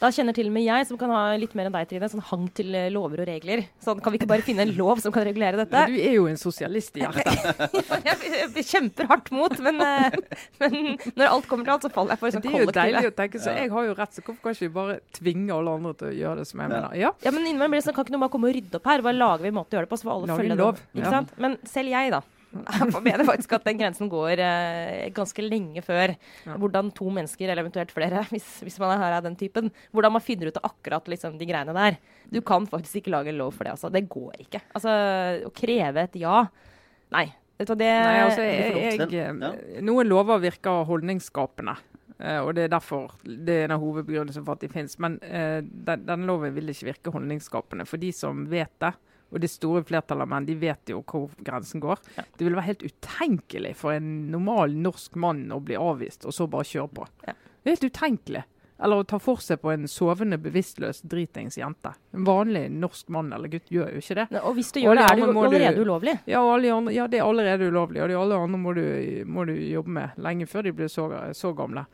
S3: Da kjenner til og med jeg, som kan ha litt mer enn deg, Trine, sånn hang til eh, lover og regler. Sånn, kan vi ikke bare finne en lov som kan regulere dette?
S1: Du er jo en sosialist i hjertet.
S3: jeg, kjemper hardt mot, men, eh, men når alt kommer til alt, så faller jeg for sånn
S1: Det er jo deilig å tenke så jeg har jo rett, så hvorfor kan ikke vi bare tvinge alle andre til å gjøre det som jeg mener? Ja.
S3: Ja, men innimellom blir det sånn, Kan ikke noen bare komme og rydde opp her? Bare lager vi en måte å gjøre det på, så får alle
S1: Lager
S3: følge
S1: en
S3: den.
S1: lov.
S3: Ikke
S1: Ja.
S3: sant? Men selv jeg, da. Jeg mener faktisk at den grensen går eh, ganske lenge før
S1: Ja.
S3: hvordan to mennesker, eller eventuelt flere, hvis, hvis man er her av den typen, hvordan man finner ut av akkurat liksom, de greiene der. Du kan faktisk ikke lage en lov for det. Altså. Det går ikke. Altså, å kreve et ja Nei. Det
S1: Nei, altså,
S3: er
S1: jeg, jeg, eh, Noen lover virker holdningsskapende. eh, og det er derfor det er en av hovedbegrunnelsene for at de finnes. Men eh, den, denne loven vil ikke virke holdningsskapende. For de som vet det, og det store flertallet av menn, de vet jo hvor grensen går.
S3: Ja.
S1: Det ville være helt utenkelig for en normal norsk mann å bli avvist, og så bare kjøre på.
S3: Ja.
S1: Det er helt utenkelig. Eller å ta for seg på en sovende, bevisstløs dritings jente. En vanlig norsk mann eller gutt gjør jo ikke det.
S3: Nei, Og hvis du gjør det, er det jo allerede ulovlig.
S1: Ja, andre, ja, det er allerede ulovlig, og de alle andre må du, må du jobbe med lenge før de blir så, så gamle.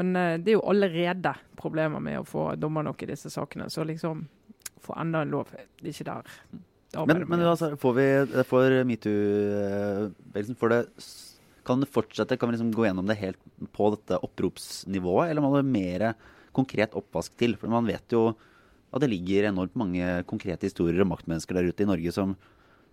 S1: Men uh, det er jo allerede problemer med å få dommer nok i disse sakene, så liksom få enda en lov. Det er ikke der.
S2: Men, men altså, får vi for metoo-bevegelsen får det Kan det fortsette? Kan vi liksom gå gjennom det helt på dette oppropsnivået, eller må det mer konkret oppvask til? For man vet jo at det ligger enormt mange konkrete historier om maktmennesker der ute i Norge som,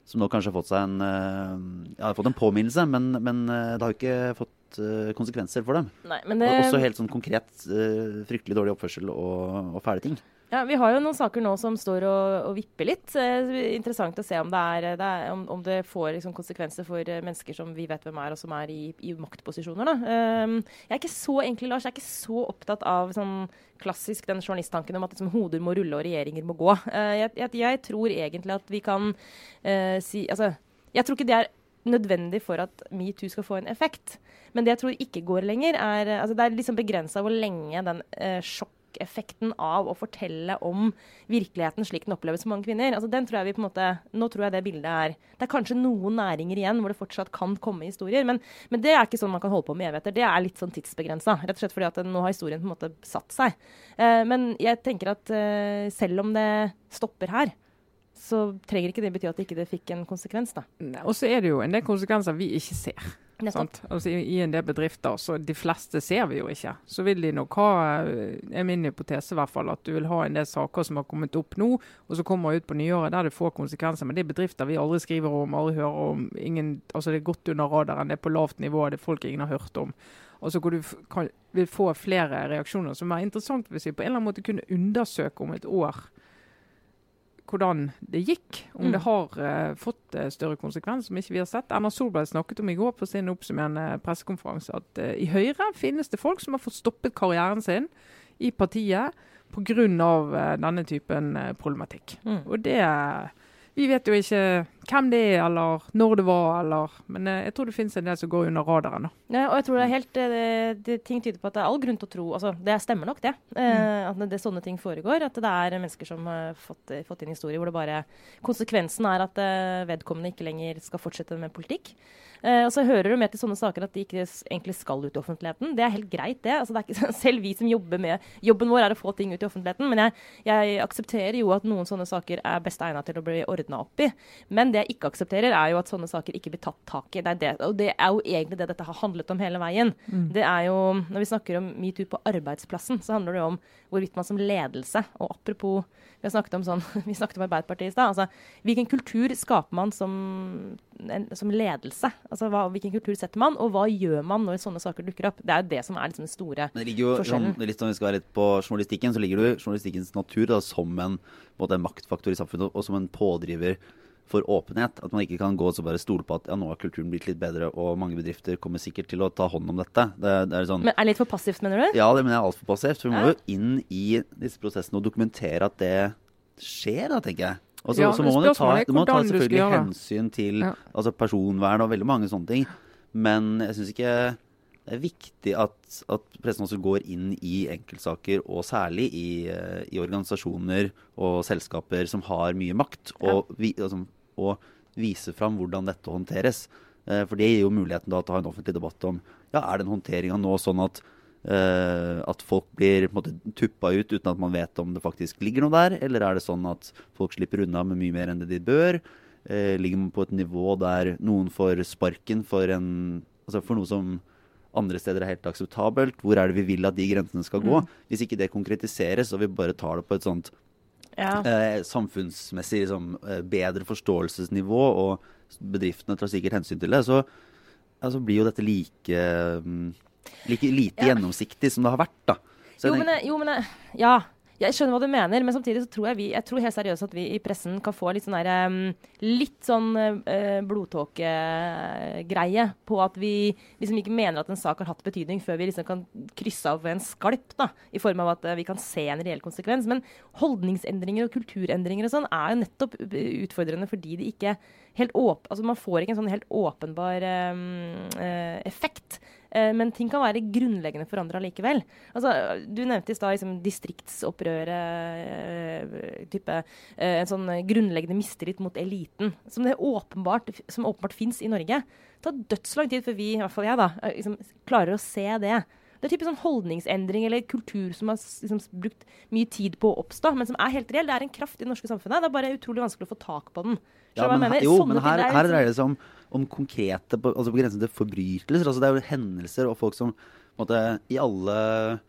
S2: som nå kanskje har fått seg en eh, ja, har fått en påminnelse, men, men eh, det har jo ikke fått eh, konsekvenser for dem.
S3: Nei, men det,
S2: Også helt sånn konkret eh, fryktelig dårlig oppførsel og, og fæle ting.
S3: Ja, Vi har jo noen saker nå som står og, og vipper litt. Eh, interessant å se om det, er, det er, om, om det får liksom, konsekvenser for eh, mennesker som vi vet hvem er, og som er i, i maktposisjoner. Ehm, jeg er ikke så egentlig, Lars, jeg er ikke så opptatt av sånn klassisk den journalisttanken om at liksom, hoder må rulle og regjeringer må gå. Uh, jeg, jeg, tror egentlig at vi kan uh, si Altså, jeg tror ikke det er nødvendig for at metoo skal få en effekt. Men det jeg tror ikke går lenger, er altså Det er liksom begrensa hvor lenge den eh, sjokkeffekten av å fortelle om virkeligheten slik den oppleves for mange kvinner. Altså den tror jeg vi på en måte, Nå tror jeg det bildet er Det er kanskje noen næringer igjen hvor det fortsatt kan komme historier, men, men det er ikke sånn man kan holde på med evigheter. Det er litt sånn tidsbegrensa. Rett og slett fordi at nå har historien på en måte satt seg. Eh, men jeg tenker at eh, selv om det stopper her, så trenger ikke det bety at det ikke fikk en konsekvens, da.
S1: Og så er det jo en del konsekvenser vi ikke ser. Altså, i, I en del bedrifter, så de fleste ser vi jo ikke. Så vil de nok ha, eh, er min hypotese i hvert fall, at du vil ha en del saker som har kommet opp nå, og så kommer ut på nyåret der det får konsekvenser. Men det er bedrifter vi aldri skriver om, aldri hører om. Ingen, altså Det er godt under radaren, det er på lavt nivå, det er folk ingen har hørt om. Altså hvor du kan, vil få flere reaksjoner. Som er interessant hvis vi på en eller annen måte kunne undersøke om et år hvordan det gikk. Om
S3: Mm.
S1: det har uh, fått eh, større konsekvens som ikke vi har sett. Erna Solberg snakket om i går på sin oppsummerende pressekonferanse at uh, i Høyre finnes det folk som har fått stoppet karrieren sin i partiet pga. Uh, denne typen uh, problematikk.
S3: Mm.
S1: Og det Vi vet jo ikke hvem det er, eller når det var, eller Men eh, jeg tror det finnes en del som går under radaren.
S3: Ja, og jeg tror det er helt det, det, Ting tyder på at det er all grunn til å tro altså Det stemmer nok, det. eh, At det, det sånne ting foregår. At det er mennesker som har fått, eh, fått inn historier hvor det bare Konsekvensen er at eh, vedkommende ikke lenger skal fortsette med politikk. Eh, og så hører du med til sånne saker at de ikke egentlig skal ut i offentligheten. Det er helt greit, det. Altså, det ikke, selv vi som jobber med Jobben vår er å få ting ut i offentligheten. Men jeg, jeg aksepterer jo at noen sånne saker er best egnet til å bli ordna opp i. Men det jeg ikke aksepterer, er jo at sånne saker ikke blir tatt tak i. Det er det, og det er jo egentlig det dette har handlet om hele veien. Det er jo, Når vi snakker om metoo på arbeidsplassen, så handler det jo om hvorvidt man som ledelse Og apropos Vi har snakket om sånn, vi snakket om Arbeiderpartiet i stad. Altså, hvilken kultur skaper man som, en, som ledelse? Altså, hva, hvilken kultur setter man, og hva gjør man når sånne saker dukker opp? Det er jo det som er liksom den store
S2: Men det ligger jo,
S3: Forskjellen.
S2: sånn, litt om vi skal være litt på journalistikken, så ligger det jo journalistikkens natur da, som en, en maktfaktor i samfunnet, og som en pådriver for åpenhet. At man ikke kan gå og så bare stole på at ja, nå har kulturen blitt litt bedre, og mange bedrifter kommer sikkert til å ta hånd om dette. Det, det er sånn,
S3: Men er det litt for passivt, mener du?
S2: ja, det mener jeg er altfor passivt. For vi må jo inn i disse prosessene og dokumentere at det skjer, da, tenker jeg. Og så
S1: Ja,
S2: så må man jo ta, må ta selvfølgelig
S1: skal
S2: hensyn til
S1: Ja.
S2: altså personvern og veldig mange sånne ting. Men jeg syns ikke det er viktig at, at pressen også går inn i enkeltsaker, og særlig i, eh, i organisasjoner og selskaper som har mye makt, og, vi, altså, og vise fram hvordan dette håndteres. Eh, For det gir jo muligheten da til å ha en offentlig debatt om ja, er den håndteringa nå sånn at, eh, at folk blir på en måte, tuppa ut uten at man vet om det faktisk ligger noe der, eller er det sånn at folk slipper unna med mye mer enn det de bør? Uh, ligger man på et nivå der noen får sparken for, en, altså for noe som andre steder er helt akseptabelt? Hvor er det vi vil at de grensene skal gå? Hvis ikke det konkretiseres, og vi bare tar det på et sånt
S3: Ja.
S2: uh, samfunnsmessig liksom, bedre forståelsesnivå, og bedriftene tar sikkert hensyn til det, så altså, blir jo dette like, mm, like lite
S3: Ja.
S2: gjennomsiktig som det har vært. da.
S3: Jo, men, jeg- jo, men jeg- Ja. Jeg skjønner hva du mener, men samtidig så tror jeg vi Jeg tror helt seriøst at vi i pressen kan få litt sånn der Litt sånn uh, blodtåkegreie på at vi liksom ikke mener at en sak har hatt betydning før vi liksom kan krysse av en skalp, da, i form av at uh, vi kan se en reell konsekvens. Men holdningsendringer og kulturendringer og sånn er jo nettopp utfordrende fordi de ikke helt åp altså Man får ikke en sånn helt åpenbar um, uh, effekt. Eh, Men ting kan være grunnleggende forandra likevel. Altså, du nevnte i stad liksom, distriktsopprøret. eh, type, eh, en sånn grunnleggende mistillit mot eliten. Som, det åpenbart, som åpenbart fins i Norge. Det tar dødslang tid før vi, i hvert fall jeg, da, liksom, klarer å se det. Det er typisk sånn holdningsendring eller kultur som har liksom, brukt mye tid på å oppstå, men som er helt reell. Det er en kraft i det norske samfunnet. Det er bare utrolig vanskelig å få tak på den.
S2: Ja, men, her- jo,
S3: Sånne
S2: men her,
S3: er
S2: her
S3: liksom-
S2: dreier det seg om, om konkrete, altså på grensen til forbrytelser. Altså det er jo hendelser og folk som måte, i alle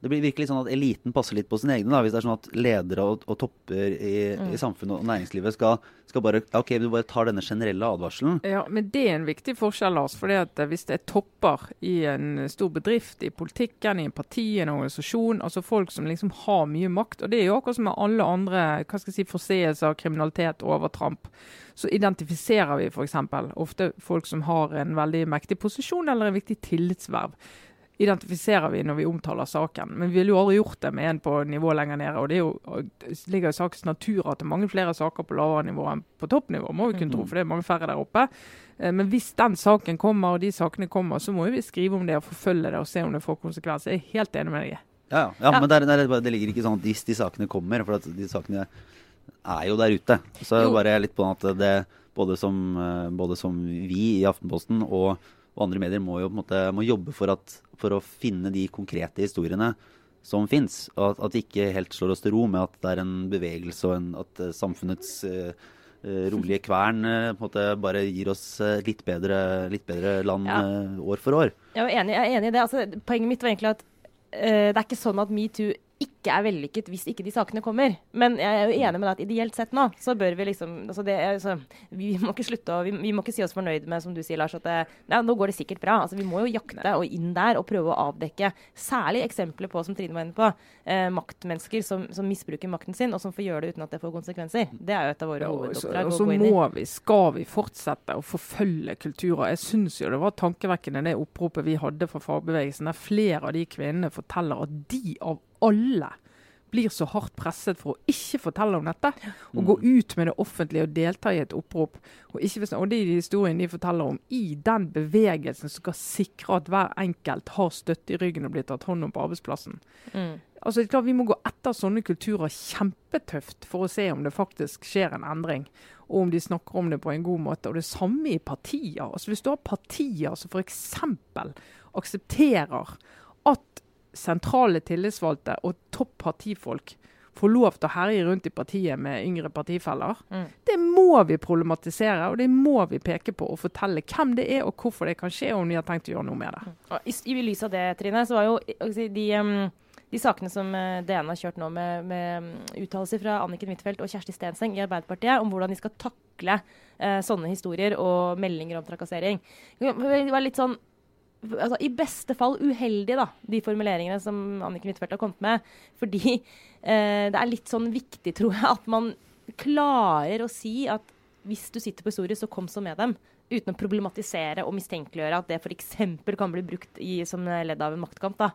S2: Det blir virkelig sånn at eliten passer litt på sine egne. Da, hvis det er sånn at ledere og, og topper i,
S3: Mm.
S2: i samfunnet og næringslivet skal, skal bare Ok, du bare tar denne generelle advarselen.
S1: Ja, men det er en viktig forskjell, Lars. For eh, Hvis det er topper i en stor bedrift, i politikken, i en parti, i en organisasjon, altså folk som liksom har mye makt, og det er jo akkurat som med alle andre hva skal jeg si, forseelser, kriminalitet, overtramp, så identifiserer vi f.eks. ofte folk som har en veldig mektig posisjon eller en viktig tillitsverv. Identifiserer vi når vi omtaler saken. Men vi ville jo aldri gjort det med en på nivå lenger nede. og Det, er jo, det ligger i sakens natur at det er mange flere saker på lavere nivå enn på toppnivå, må vi kunne tro, for det er mange færre der oppe. Eh, Men hvis den saken kommer, og de sakene kommer, så må jo vi skrive om det og forfølge det og se om det får konsekvenser. Jeg er helt enig med deg.
S2: Ja, ja. ja,
S3: Ja.
S2: men det, der, det, er ligger ikke sånn at hvis de sakene kommer, for at de sakene er jo der ute. Så
S3: Jo.
S2: bare litt på at det både som, eh, både som vi i Aftenposten og, og andre medier må jo på en måte må jobbe for, at, for å finne de konkrete historiene som fins. At, at det ikke helt slår oss til ro med at det er en bevegelse og en, at eh, samfunnets eh, rolige kvern på en måte bare gir oss litt bedre, litt bedre land
S3: Ja.
S2: år for år.
S3: Jeg er enig, jeg er enig i det. Altså, poenget mitt var egentlig at uh, det er ikke sånn at metoo ikke er vellykket hvis ikke de sakene kommer. Men jeg er jo enig med deg at ideelt sett nå, så bør vi liksom altså det, altså, Vi må ikke slutte å vi, vi må ikke si oss fornøyd med, som du sier, Lars, at det, ja, nå går det sikkert bra. Altså, vi må jo jakte og inn der og prøve å avdekke særlig eksempler på, som Trine var inne på, eh, maktmennesker som, som misbruker makten sin, og som får gjøre det uten at det får konsekvenser. Det er jo et av våre
S1: Ja,
S3: hovedoppdrag
S1: og så må vi, skal vi fortsette å forfølge kulturer. Jeg syns jo det var tankevekkende det oppropet vi hadde fra fagbevegelsen, der flere av de kvinnene forteller at de av alle blir så hardt presset for å ikke fortelle om dette. Og gå ut med det offentlige og delta i et opprop. Og, og det de historiene de forteller om i den bevegelsen som skal sikre at hver enkelt har støtte i ryggen og blir tatt hånd om på arbeidsplassen.
S3: Mm.
S1: Altså, det klart Vi må gå etter sånne kulturer kjempetøft for å se om det faktisk skjer en endring. Og om de snakker om det på en god måte. Og det samme i partier. Altså, hvis du har partier som f.eks. aksepterer at sentrale tillitsvalgte og topp partifolk får lov til å herje rundt i partiet med yngre partifeller.
S3: Mm.
S1: Det må vi problematisere, og det må vi peke på og fortelle hvem det er og hvorfor det kan skje, og om de har tenkt å gjøre noe med det.
S3: Mm. I, I lys av det, Trine, så var jo si, de, um de sakene som uh, DN har kjørt nå med, med uttalelser fra Anniken Huitfeldt og Kjersti Stenseng i Arbeiderpartiet om hvordan de skal takle eh, sånne historier og meldinger om trakassering. Det var litt sånn altså, I beste fall uheldig, da, de formuleringene som Anniken Huitfeldt har kommet med. Fordi eh, det er litt sånn viktig, tror jeg, at man klarer å si at hvis du sitter på historie, så kom så med dem. Uten å problematisere og mistenkeliggjøre at det f.eks. kan bli brukt i, som ledd av en maktkamp. da.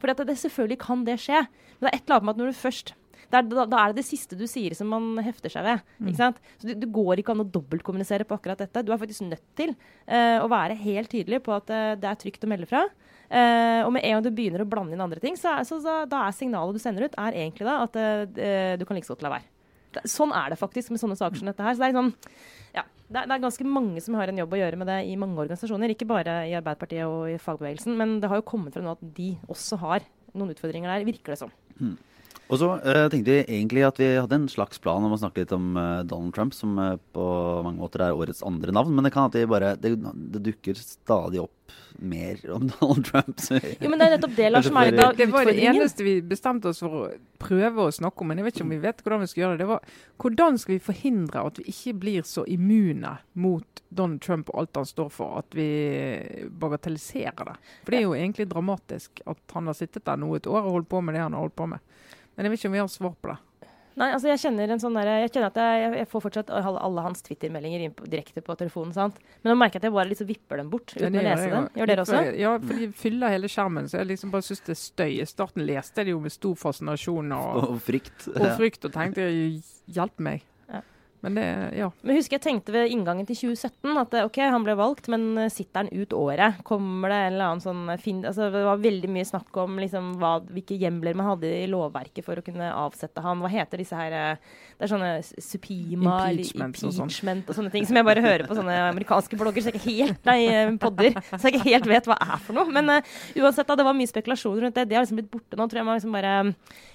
S3: For det, det, selvfølgelig kan det skje. Men det er et eller annet med at når du først er, da, da er det det siste du sier som man hefter seg ved. ikke sant? Så det, går ikke an å dobbeltkommunisere på akkurat dette. Du er faktisk nødt til uh, å være helt tydelig på at uh, det er trygt å melde fra. Uh, og med en gang du begynner å blande inn andre ting, så, så, så da er signalet du sender ut, er egentlig da at du kan like så godt la være. Sånn er det faktisk med sånne saker som dette her. Så det er, sånn, ja, det, er, det er ganske mange som har en jobb å gjøre med det i mange organisasjoner. Ikke bare i Arbeiderpartiet og i fagbevegelsen, men det har jo kommet fra nå at de også har noen utfordringer der, virker det som.
S2: Og så uh, tenkte vi egentlig at vi hadde en slags plan om å snakke litt om uh, Donald Trump, som uh, på mange måter er årets andre navn. Men det kan at vi bare det, det dukker stadig opp mer om Donald Trump.
S3: Jo, men det er nettopp det, Lars, som er
S1: Det var det eneste vi bestemte oss for å prøve å snakke om, men jeg vet ikke om vi vet hvordan vi skal gjøre det. Det var hvordan skal vi forhindre at vi ikke blir så immune mot Donald Trump og alt han står for, at vi bagatelliserer det. For det er jo egentlig dramatisk at han har sittet der nå et år og holdt på med det han har holdt på med. Men jeg vet ikke om vi har svar på det.
S3: Nei, altså jeg kjenner en sånn der, jeg kjenner at jeg, jeg får fortsatt alle, alle hans Twitter-meldinger direkte på telefonen. sant? Men nå merker jeg at jeg bare liksom vipper dem bort uten
S1: Ja,
S3: å lese dem. Gjør dere også?
S1: Ja, for de fyller hele skjermen, så jeg liksom bare syns det er støy. I starten leste jeg det jo med stor fascinasjon og,
S2: og frykt.
S1: og frykt, og tenkte hjelp meg. Men det, ja.
S3: Men husker jeg tenkte ved inngangen til 2017 at eh, OK, han ble valgt, men eh, sitter han ut året? Kommer det en eller annen sånn fin... Altså, det var veldig mye snakk om liksom, hva, hvilke hjemler man hadde i lovverket for å kunne avsette han. Hva heter disse her eh, Det er sånne supima eller
S1: Impeachment og sånn.
S3: impeachment og sånne ting som jeg bare hører på sånne amerikanske blogger, så jeg ikke helt Nei, eh, podder. Så jeg ikke helt vet hva er for noe. Men uh, uansett, da, det var mye spekulasjon rundt det. Det har liksom blitt borte nå. tror Jeg må liksom bare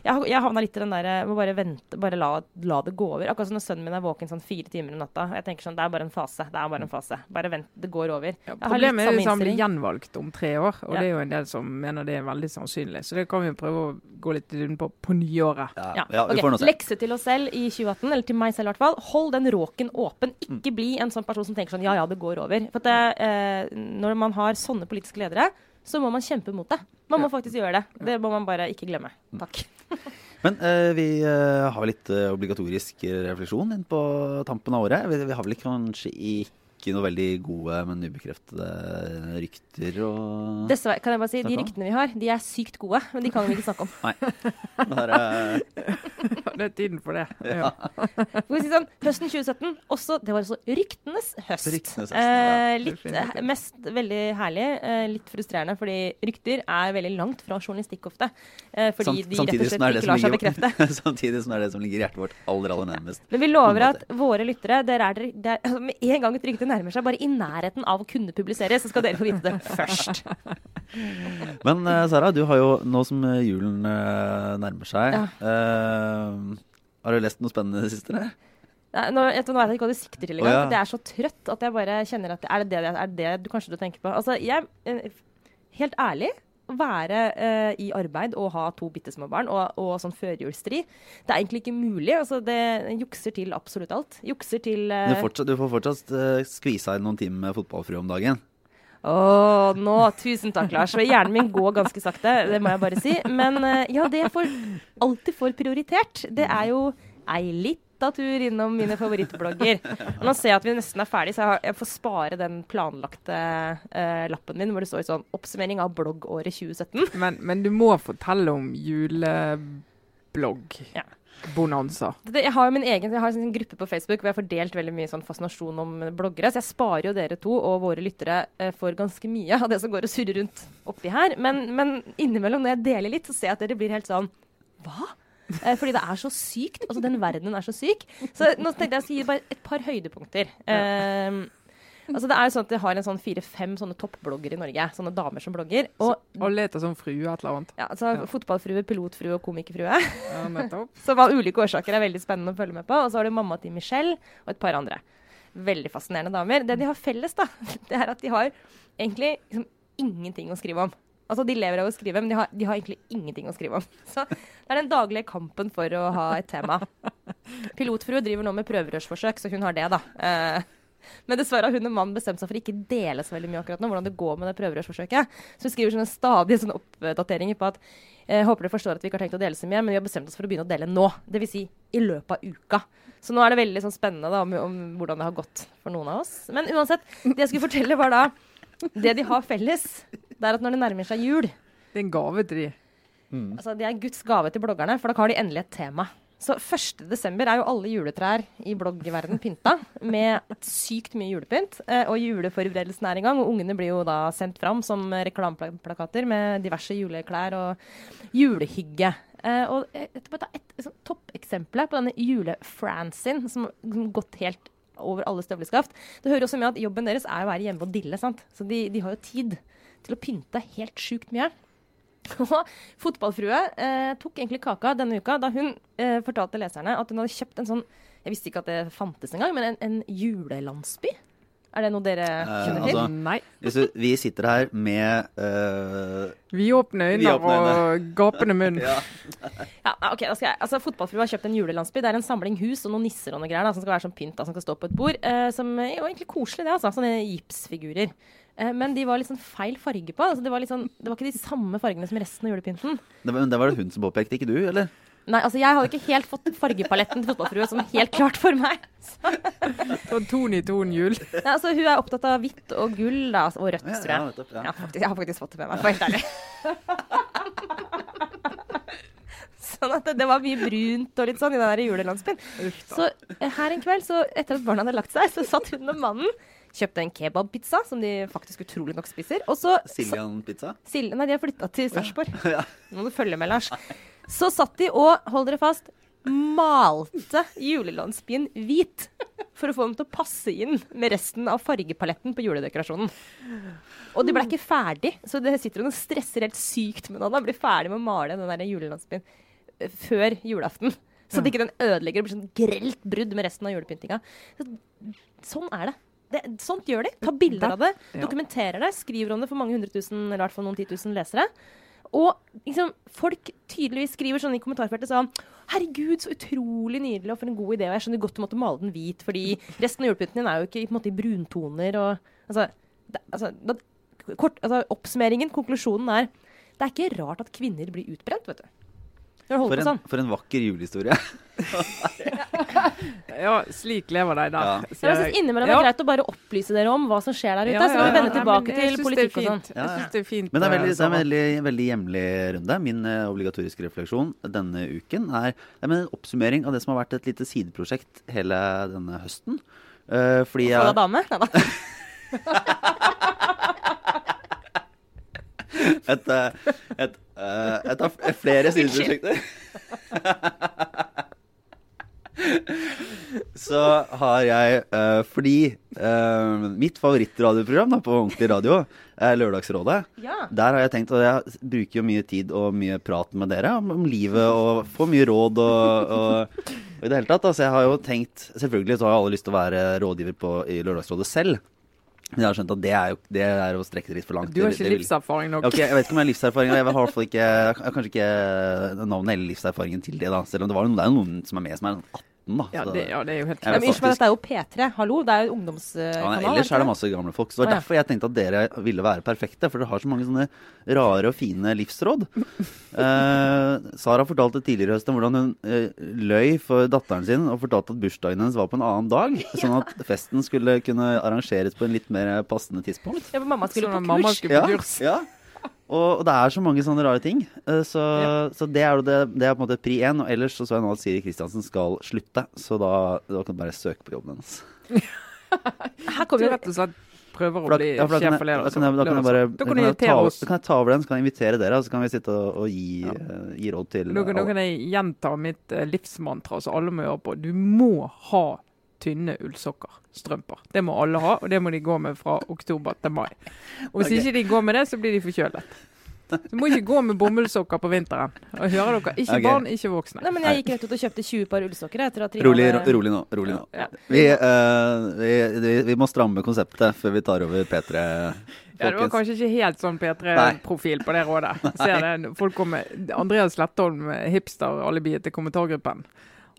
S3: Jeg, jeg havna litt i den der eh, Må bare vente, bare la, la det gå over. Akkurat som når sønnen min er våken sånn fire timer om natta. Jeg tenker sånn, Det er bare en fase. Det er bare en fase. Bare vent, det går over.
S1: Ja,
S3: Jeg har litt
S1: problemet er
S3: samme
S1: hvis han blir gjenvalgt om tre år, og
S3: Ja.
S1: det er jo en del som mener det er veldig sannsynlig. Så det kan vi prøve å gå litt inn på på nyåret.
S2: Ja,
S3: Ja,
S2: okay.
S3: Lekse til oss selv i 2018, eller til meg selv i hvert fall. Hold den råken åpen. Ikke bli en sånn person som tenker sånn ja ja, det går over. For at det, eh, når man har sånne politiske ledere, så må man kjempe mot det. Man må faktisk gjøre det. Det må man bare ikke glemme. Takk.
S2: Men eh, vi eh, har litt eh, obligatorisk refleksjon inn på tampen av året. Vi, vi har vel kanskje ikke noe veldig gode, men ubekreftede rykter og
S3: Dessverre, kan jeg bare si, De ryktene vi har, de er sykt gode, men de kan vi ikke snakke om.
S2: Nei. Det er, eh,
S1: Det er tiden for det. Ja.
S3: For vi si sånn, Høsten 2017, også, det var altså ryktenes høst.
S2: Ryktenes høst,
S3: eh, litt, mest veldig herlig, eh, litt frustrerende, fordi rykter er veldig langt fra journalistikk ofte. Eh, fordi
S2: samt-
S3: de rett og slett ikke lar seg bekrefte.
S2: Samtidig som det er det som ligger hjertet vårt aller, aller nærmest.
S3: Men vi lover at våre lyttere dere er, dere- det er, altså, Med en gang et rykte nærmer seg, bare i nærheten av å kunne publisere, så skal dere få vite det først.
S2: Men eh, Sara, du har jo nå som eh, julen eh, nærmer seg
S3: Ja.
S2: eh, Har du lest noe spennende det siste?
S3: Nei, nå, etter, nå vet jeg ikke hva du sikter til engang.
S2: Oh,
S3: ja. Det er så trøtt at jeg bare kjenner at Er det det, er det du kanskje du tenker på? Altså, jeg Helt ærlig. Være eh, i arbeid og ha to bitte små barn og, og sånn førjulsstri, det er egentlig ikke mulig. Altså, det jukser til absolutt alt. Jukser til
S2: Du,
S3: eh,
S2: fortsatt, du får fortsatt uh, skvisa inn noen timer med fotballfrue om dagen.
S3: Å, nå! Tusen takk, Lars. Hjernen min går ganske sakte, det må jeg bare si. Men eh, ja, det jeg alltid får prioritert, det er jo ei lita tur innom mine favorittblogger. Og Nå ser jeg at vi nesten er ferdig, så jeg, har, jeg får spare den planlagte uh, lappen min hvor det står sånn 'Oppsummering av bloggåret 2017'.
S1: Men, men du må fortelle om juleblogg.
S3: Ja.
S1: Bonanza.
S3: Det, jeg har jo min egen jeg har en gruppe på Facebook hvor jeg har fordelt veldig mye sånn fascinasjon om bloggere. Så jeg sparer jo dere to og våre lyttere eh, for ganske mye av det som går og surrer rundt oppi her. Men, men innimellom når jeg deler litt, så ser jeg at dere blir helt sånn Hva? Eh, fordi det er så sykt. Altså, den verdenen er så syk. Så nå tenkte jeg å gi bare et par høydepunkter. Eh, altså, det er jo sånn at det har en sånn fire-fem sånne toppbloggere i Norge. Sånne damer som blogger. Og
S1: og leter som frue et eller annet.
S3: ja, altså,
S1: Ja.
S3: fotballfrue, pilotfrue og komikerfrue.
S1: Ja, nettopp.
S3: Som av ulike årsaker er veldig spennende å følge med på. Og så har du mamma til Michelle og et par andre. Veldig fascinerende damer. Det de har felles, da, det er at de har egentlig liksom ingenting å skrive om. Altså, De lever av å skrive, men de har, de har egentlig ingenting å skrive om. Så Det er den daglige kampen for å ha et tema. Pilotfrue driver nå med prøverørsforsøk, så hun har det, da. Eh, men dessverre har hun og mannen bestemt seg for å ikke dele så veldig mye akkurat nå, hvordan det går med det prøverørsforsøket. Så hun skriver sånne stadige sånne oppdateringer på at jeg håper dere forstår at vi ikke har tenkt å dele så mye, men vi har bestemt oss for å begynne å dele nå. Dvs. Si, i løpet av uka. Så nå er det veldig sånn spennende da, om, om hvordan det har gått for noen av oss. Men uansett, det jeg skulle fortelle, var da Det de har felles, det er at når det nærmer seg jul
S1: Det er en gave til de.
S3: Altså, Det er Guds gave til bloggerne, for da har de endelig et tema. Så 1. desember er jo alle juletrær i bloggverden pynta med sykt mye julepynt. Eh, og juleforberedelsen er i gang, og ungene blir jo da sendt fram som reklameplakater med diverse juleklær og julehygge. Eh, og et, et, et toppeksempelet på denne julefrancen som har gått helt over alle støvleskaft. Det hører også med at jobben deres er å være hjemme og dille, sant. Så de, de har jo tid til å pynte helt sjukt mye. Og fotballfrue eh, tok egentlig kaka denne uka da hun eh, fortalte leserne at hun hadde kjøpt en sånn Jeg visste ikke at det fantes engang, men en, en julelandsby. Er det noe dere kjenner til?
S2: altså-
S1: Nei.
S2: Hvis du, vi sitter her med uh, åpner øynene
S1: og gapende munn.
S2: ja.
S3: Ja, ok, da skal jeg, altså Fotballfrue har kjøpt en julelandsby. Det er en samling hus og noen nisser og noe greier da, som skal være som pynt, da, som skal stå på et bord. Uh, som er jo egentlig koselig, det. altså, Sånne gipsfigurer. Eh, men de var litt sånn feil farge på. altså Det var, litt sånn, det var ikke de samme fargene som resten av julepynten.
S2: det, var- det var det hun som påpekte, ikke du, eller?
S3: Nei, altså Jeg hadde ikke helt fått fargepaletten til fotballfrue som helt klart for meg.
S1: Sånn ton i ton jul.
S3: Nei, altså Hun er opptatt av hvitt og gull da, og rødt, tror jeg.
S2: Ja,
S3: faktisk, jeg har faktisk fått det med meg, for helt ærlig. sånn at det, det var mye brunt og litt sånn i den der julelandsbyen. Så eh, her en kveld, så etter at barna hadde lagt seg, så satt hun og mannen, kjøpte en kebabpizza, som de faktisk utrolig nok spiser. Og så
S2: Siljan-pizza?
S3: Sil nei, de har flytta til Sarpsborg.
S2: Ja.
S3: Nå må du følge med, Lars. Så satt de og, hold dere fast, malte julelandsbyen hvit. For å få dem til å passe inn med resten av fargepaletten på juledekorasjonen. Og de ble ikke ferdig, så det sitter hun og stresser helt sykt med. Da blir ferdig med å male den der julelandsbyen eh, før julaften. Så at ikke den ødelegger og blir sånn grelt brudd med resten av julepyntinga. Sånn er det. Det. Sånt gjør de. Ta bilder av det, dokumenterer det, skriver om det for mange hundre tusen, eller i hvert fall noen titusen lesere. Og liksom, folk tydeligvis skriver sånn i kommentarfeltet sånn Herregud, så utrolig nydelig, og for en god idé. Og jeg skjønner godt du måtte male den hvit, fordi resten av julepynten din er jo ikke på en måte, i bruntoner og Altså, det, altså, det, kort, altså oppsummeringen, konklusjonen er det er ikke rart at kvinner blir utbrent, vet du. Det
S2: For en,
S3: sånn.
S2: for en vakker julehistorie.
S1: Ja, slik lever de da.
S2: Ja.
S3: Så jeg synes innimellom det er greit å bare opplyse dere om hva som skjer der ute.
S1: Ja,
S3: så
S1: må
S3: vi vende tilbake
S1: Nei,
S3: til politikk og sånn.
S2: Ja,
S1: Jeg
S2: ja.
S1: synes det er fint.
S2: Men det er veldig,
S1: eh,
S2: det er en veldig, veldig hjemlig runde. Min uh, obligatoriske refleksjon denne uken er, det er en oppsummering av det som har vært et lite sideprosjekt hele denne høsten. Uh, fordi
S3: Få deg
S2: jeg,
S3: dame? Nei da.
S2: et, eh, et, eh, et av flere sideprosjekter. så har jeg uh, Fordi uh, mitt favorittradioprogram da, på ordentlig radio er Lørdagsrådet.
S3: Ja.
S2: Der har jeg tenkt, og jeg bruker jo mye tid og mye prat med dere om, om livet og får mye råd og, og, og i det hele tatt. Altså, jeg har jo tenkt Selvfølgelig så har alle lyst til å være rådgiver på, i Lørdagsrådet selv. Jeg har skjønt at det er jo det er å strekke det litt for langt.
S1: Du har ikke
S2: vil-
S1: livserfaring nok.
S2: Okay, Jeg vet ikke om jeg har livserfaring. Jeg har ikke, jeg kanskje ikke navnet eller livserfaringen til det. da Selv om det, var noen, det er noen som er med som er 18, da.
S1: Ja, det, ja, det er jo helt
S2: klart.
S3: Ja, men Unnskyld meg,
S2: faktisk-
S3: dette er jo P3. Hallo, det er jo ungdomskanal.
S2: ja, ellers er det masse gamle folk. Så det var
S3: ja.
S2: derfor jeg tenkte at dere ville være perfekte. For dere har så mange sånne rare og fine livsråd. Eh, Sara fortalte tidligere i høst om hvordan hun eh, løy for datteren sin og fortalte at bursdagen hennes var på en annen dag. Sånn at festen skulle kunne arrangeres på en litt mer passende tidspunkt.
S3: Ja, for mamma skulle
S1: Sånn
S3: på
S1: mamma
S3: kurs.
S1: skulle på kurs.
S2: ja. Og, og det er så mange sånne rare ting. Så, Så, så det er det, det er på en måte pri én. Og ellers så så jeg nå at Siri Kristiansen skal slutte, så da, da kan du bare søke på jobben hennes.
S3: Her kommer jo
S1: rett og slett prøver å
S2: da,
S1: bli
S2: ja, for
S1: sjef for
S2: da,
S1: leder.
S2: kan jeg, da kan jeg bare
S1: Da kan
S2: kan jeg, ta, kan jeg ta over den, så kan jeg invitere dere, og så kan vi sitte og, og gi, eh, gi råd til
S1: Nå, kan- nå kan jeg gjenta mitt eh, livsmantra, så alle må gjøre på. Du må ha tynne ullsokker. Strømper. Det må alle ha, og det må de gå med fra oktober til mai. Og hvis
S2: okay.
S1: ikke de går med det, så blir de forkjølet. Du må ikke gå med bomullssokker på vinteren. Og hører dere, Ikke
S2: okay.
S1: barn, ikke voksne.
S3: Nei, men Jeg gikk rett ut og kjøpte 20 par ullsokker
S2: Rolig, ro- rolig nå. Rolig nå.
S1: Ja.
S2: Vi, uh, vi, vi, vi må stramme konseptet før vi tar over P3.
S1: Ja, det var kanskje ikke helt sånn P3-profil på det rådet. Ser det, folk kommer, Andreas Slettholm, hipster-alibiet til kommentargruppen,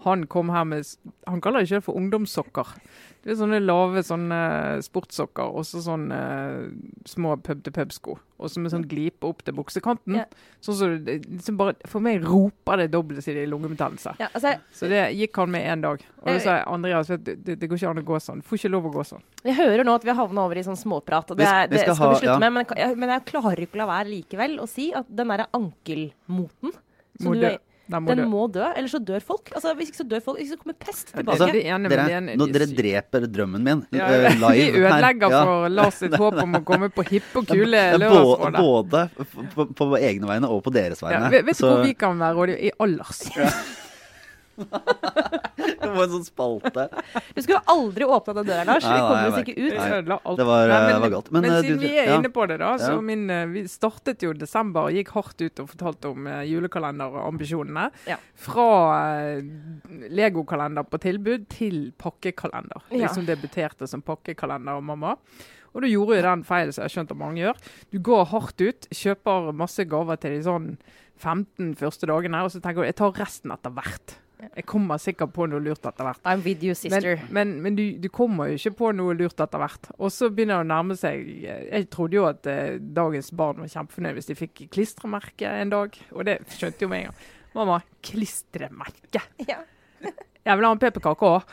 S1: han kom her med Han kaller det ikke for ungdomssokker. Det er sånne lave sånne sportssokker og så sånne eh, små pub-til-pub-sko. Og så med sånn glipe opp til buksekanten.
S3: Ja.
S1: Sånn så det, liksom bare, For meg roper det dobbeltsidig lungebetennelse.
S3: ja, altså,
S1: Så det gikk han med én dag. Og
S3: Eh,
S1: da sa jeg Andreas, vet du, det, det går ikke an å gå sånn. Får ikke lov å gå sånn.
S3: jeg hører nå at vi har havna over i sånn småprat, og det, er,
S2: vi
S3: det
S2: skal
S3: skal, vi slutte
S2: ja.
S3: med. Men, jeg, men jeg klarer ikke å la være likevel å si at den derre ankelmoten som du
S1: må
S3: Den
S1: dø.
S3: må dø, eller så dør folk. Altså, Hvis ikke så dør folk, hvis ikke så kommer pest
S1: Ja,
S3: tilbake.
S1: det er enig,
S2: Dere,
S1: det er
S2: nå, dere dreper drømmen min
S1: Ja,
S2: eh, live.
S1: Vi ødelegger
S2: her.
S1: For Lars sitt håp om å komme på hippe og kule lørdagsrådet.
S2: både f- på, på egne vegne og på deres
S1: Ja,
S2: vegne.
S1: Ja, vet du
S2: Så-
S1: hvor vi kan være rådgiver? I Alders.
S2: Det var en sånn spalte.
S3: Du skulle aldri åpna den døra, Lars. Vi
S2: kom
S3: kommer oss ikke ut.
S2: Nei. Det var,
S1: Nei,
S2: eh,
S1: men,
S2: var galt. Men,
S1: Men,
S2: eh,
S1: siden
S2: du-
S1: vi er
S2: ja.
S1: inne på det, da. Så
S2: Ja.
S1: min, eh, vi startet jo desember og gikk hardt ut og fortalte om uh, julekalenderambisjonene.
S3: Ja.
S1: Fra uh, legokalender på tilbud til pakkekalender.
S3: Ja.
S1: Liksom debuterte som pakkekalender og mamma. Og du gjorde jo den feilen som jeg har skjønt at mange gjør. Du går hardt ut, kjøper masse gaver til de sånn 15 første dagene, og så tenker du jeg tar resten etter hvert. Jeg kommer sikkert på noe lurt etter hvert.
S3: I'm with you, sister.
S1: Men, men, men du, du kommer jo ikke på noe lurt etter hvert. Og så begynner det å nærme seg Jeg trodde jo at eh, dagens barn var kjempefornøyd hvis de fikk klistremerke en dag. Og det skjønte jo med en gang. Mamma, klistremerke!
S3: Ja.
S1: Jeg vil ha en pepperkake òg.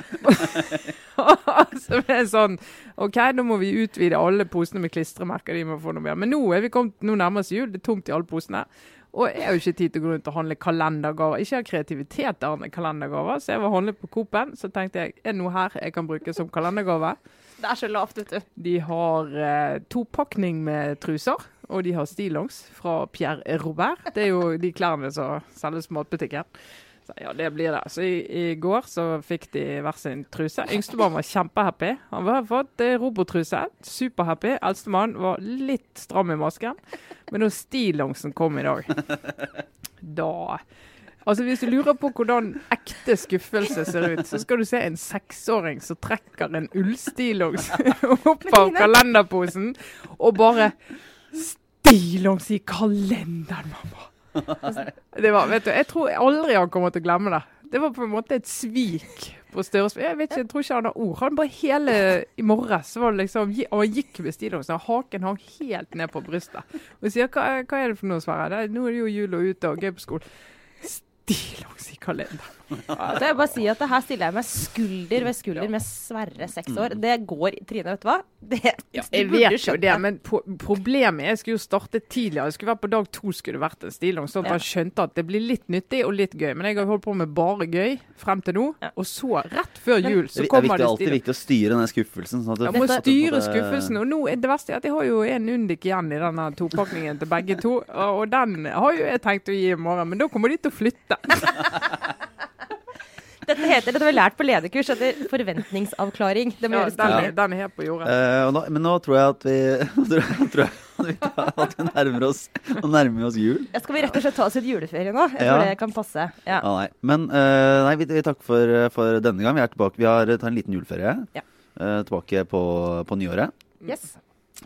S1: så ble det sånn OK, nå må vi utvide alle posene med klistremerker. De må få noe mer. Men nå er vi kommet, nå nærmer oss jul, det er tomt i alle posene. Og jeg har jo ikke tid til å gå rundt og handle kalendergaver. Ikke har kreativitet til å handle kalendergaver, så jeg var handlet på Coop-en. Så tenkte jeg, er det noe her jeg kan bruke som kalendergave?
S3: Det er så lavt, vet du.
S1: De har eh, topakning med truser, og de har stillongs fra Pierre Robert. Det er jo de klærne som selges på matbutikken. Så ja, det blir det. Så i, i går så fikk de hver sin truse. Yngstemann var kjempehappy. Han har fått eh, robottruse. Superhappy. Eldstemann var litt stram i masken. Men da stillongsen kom i dag, da Altså Hvis du lurer på hvordan ekte skuffelse ser ut, så skal du se en seksåring som trekker en ullstillongs opp av kalenderposen og bare Stillongs i kalenderen, mamma! Det var, vet du, Jeg tror aldri han kommer til å glemme det. Det var på en måte et svik på størrelse Jeg vet ikke, jeg tror ikke han har ord. Han bare hele I morges var det liksom Og han gikk med stillongsen, haken hang helt ned på brystet. Og sier hva, hva er det for noe, Sverre? Er- Nå er det jo jul og ute og gøy på skolen. Stillongs i kalenderen.
S3: Altså, jeg vil bare si at her stiller jeg meg skulder ved skulder med Sverre, seks år. Det går Trine, vet du hva? Det,
S1: Ja,
S3: du
S1: jeg vet jo det, men problemet er jeg skulle jo starte tidligere. Jeg skulle vært På dag to skulle det vært en stillong. sånn at
S3: Ja.
S1: han skjønte at det blir litt nyttig og litt gøy. Men jeg har holdt på med bare gøy frem til nå.
S3: Ja.
S1: Og så, rett før jul,
S2: Det
S1: så
S2: er
S1: det
S2: viktig,
S1: det
S2: alltid viktig å styre den skuffelsen. Sånn at
S1: Jeg må styre skuffelsen. Og nå er det verste er at jeg har jo en Undik igjen i denne topakningen til begge to. Og den har jo jeg tenkt å gi i morgen, men da kommer de til å flytte.
S3: Dette heter heter, dette har vi lært på lederkurs, heter forventningsavklaring. Det må
S1: Ja,
S3: gjøres tidlig.
S1: den er helt på jordet.
S2: Uh, nå, men nå tror jeg at vi tror jeg, at vi, at vi nærmer oss nærmer oss jul.
S3: Ja, Skal vi rett og slett ta oss litt juleferie nå? Jeg
S2: Ja.
S3: tror det kan passe. Ja.
S2: Ah, nei. Men uh, nei, vi, vi takker for, for denne gang. Vi er tilbake. Vi har tatt en liten juleferie.
S3: Ja.
S2: Eh, tilbake på, på nyåret.
S3: Yes.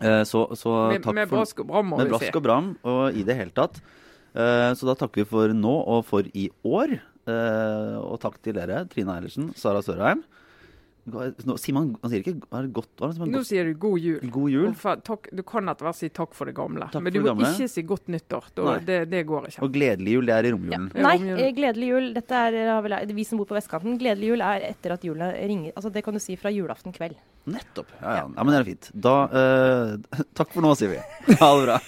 S2: Eh, så, så
S1: Med,
S2: takk
S1: med
S2: for
S1: brask og bram, må vi si.
S2: Med brask og bram, og i det hele tatt. Eh, så da takker vi for nå og for i år. Eh, og takk til dere, Trine Eilertsen, Sara Sørheim. Nå, sier man, man sier ikke er godt, hva er det er
S1: Nå
S2: godt?
S1: sier du god jul.
S2: God jul.
S1: For, takk, du kan etter hvert si takk for det gamle.
S2: Takk
S1: Men du må ikke si godt nyttår. Da, det, det går ikke.
S2: Og gledelig jul, det er i romjulen.
S1: Ja,
S3: Nei, eh, gledelig jul. Dette er, vel- vi som bor på vestkanten. Gledelig jul er etter at jula ringer. Altså Det kan du si fra julaften kveld.
S2: Nettopp. Ja, ja. ja, men det er fint. Da uh, Takk for nå, sier vi. Ha det bra.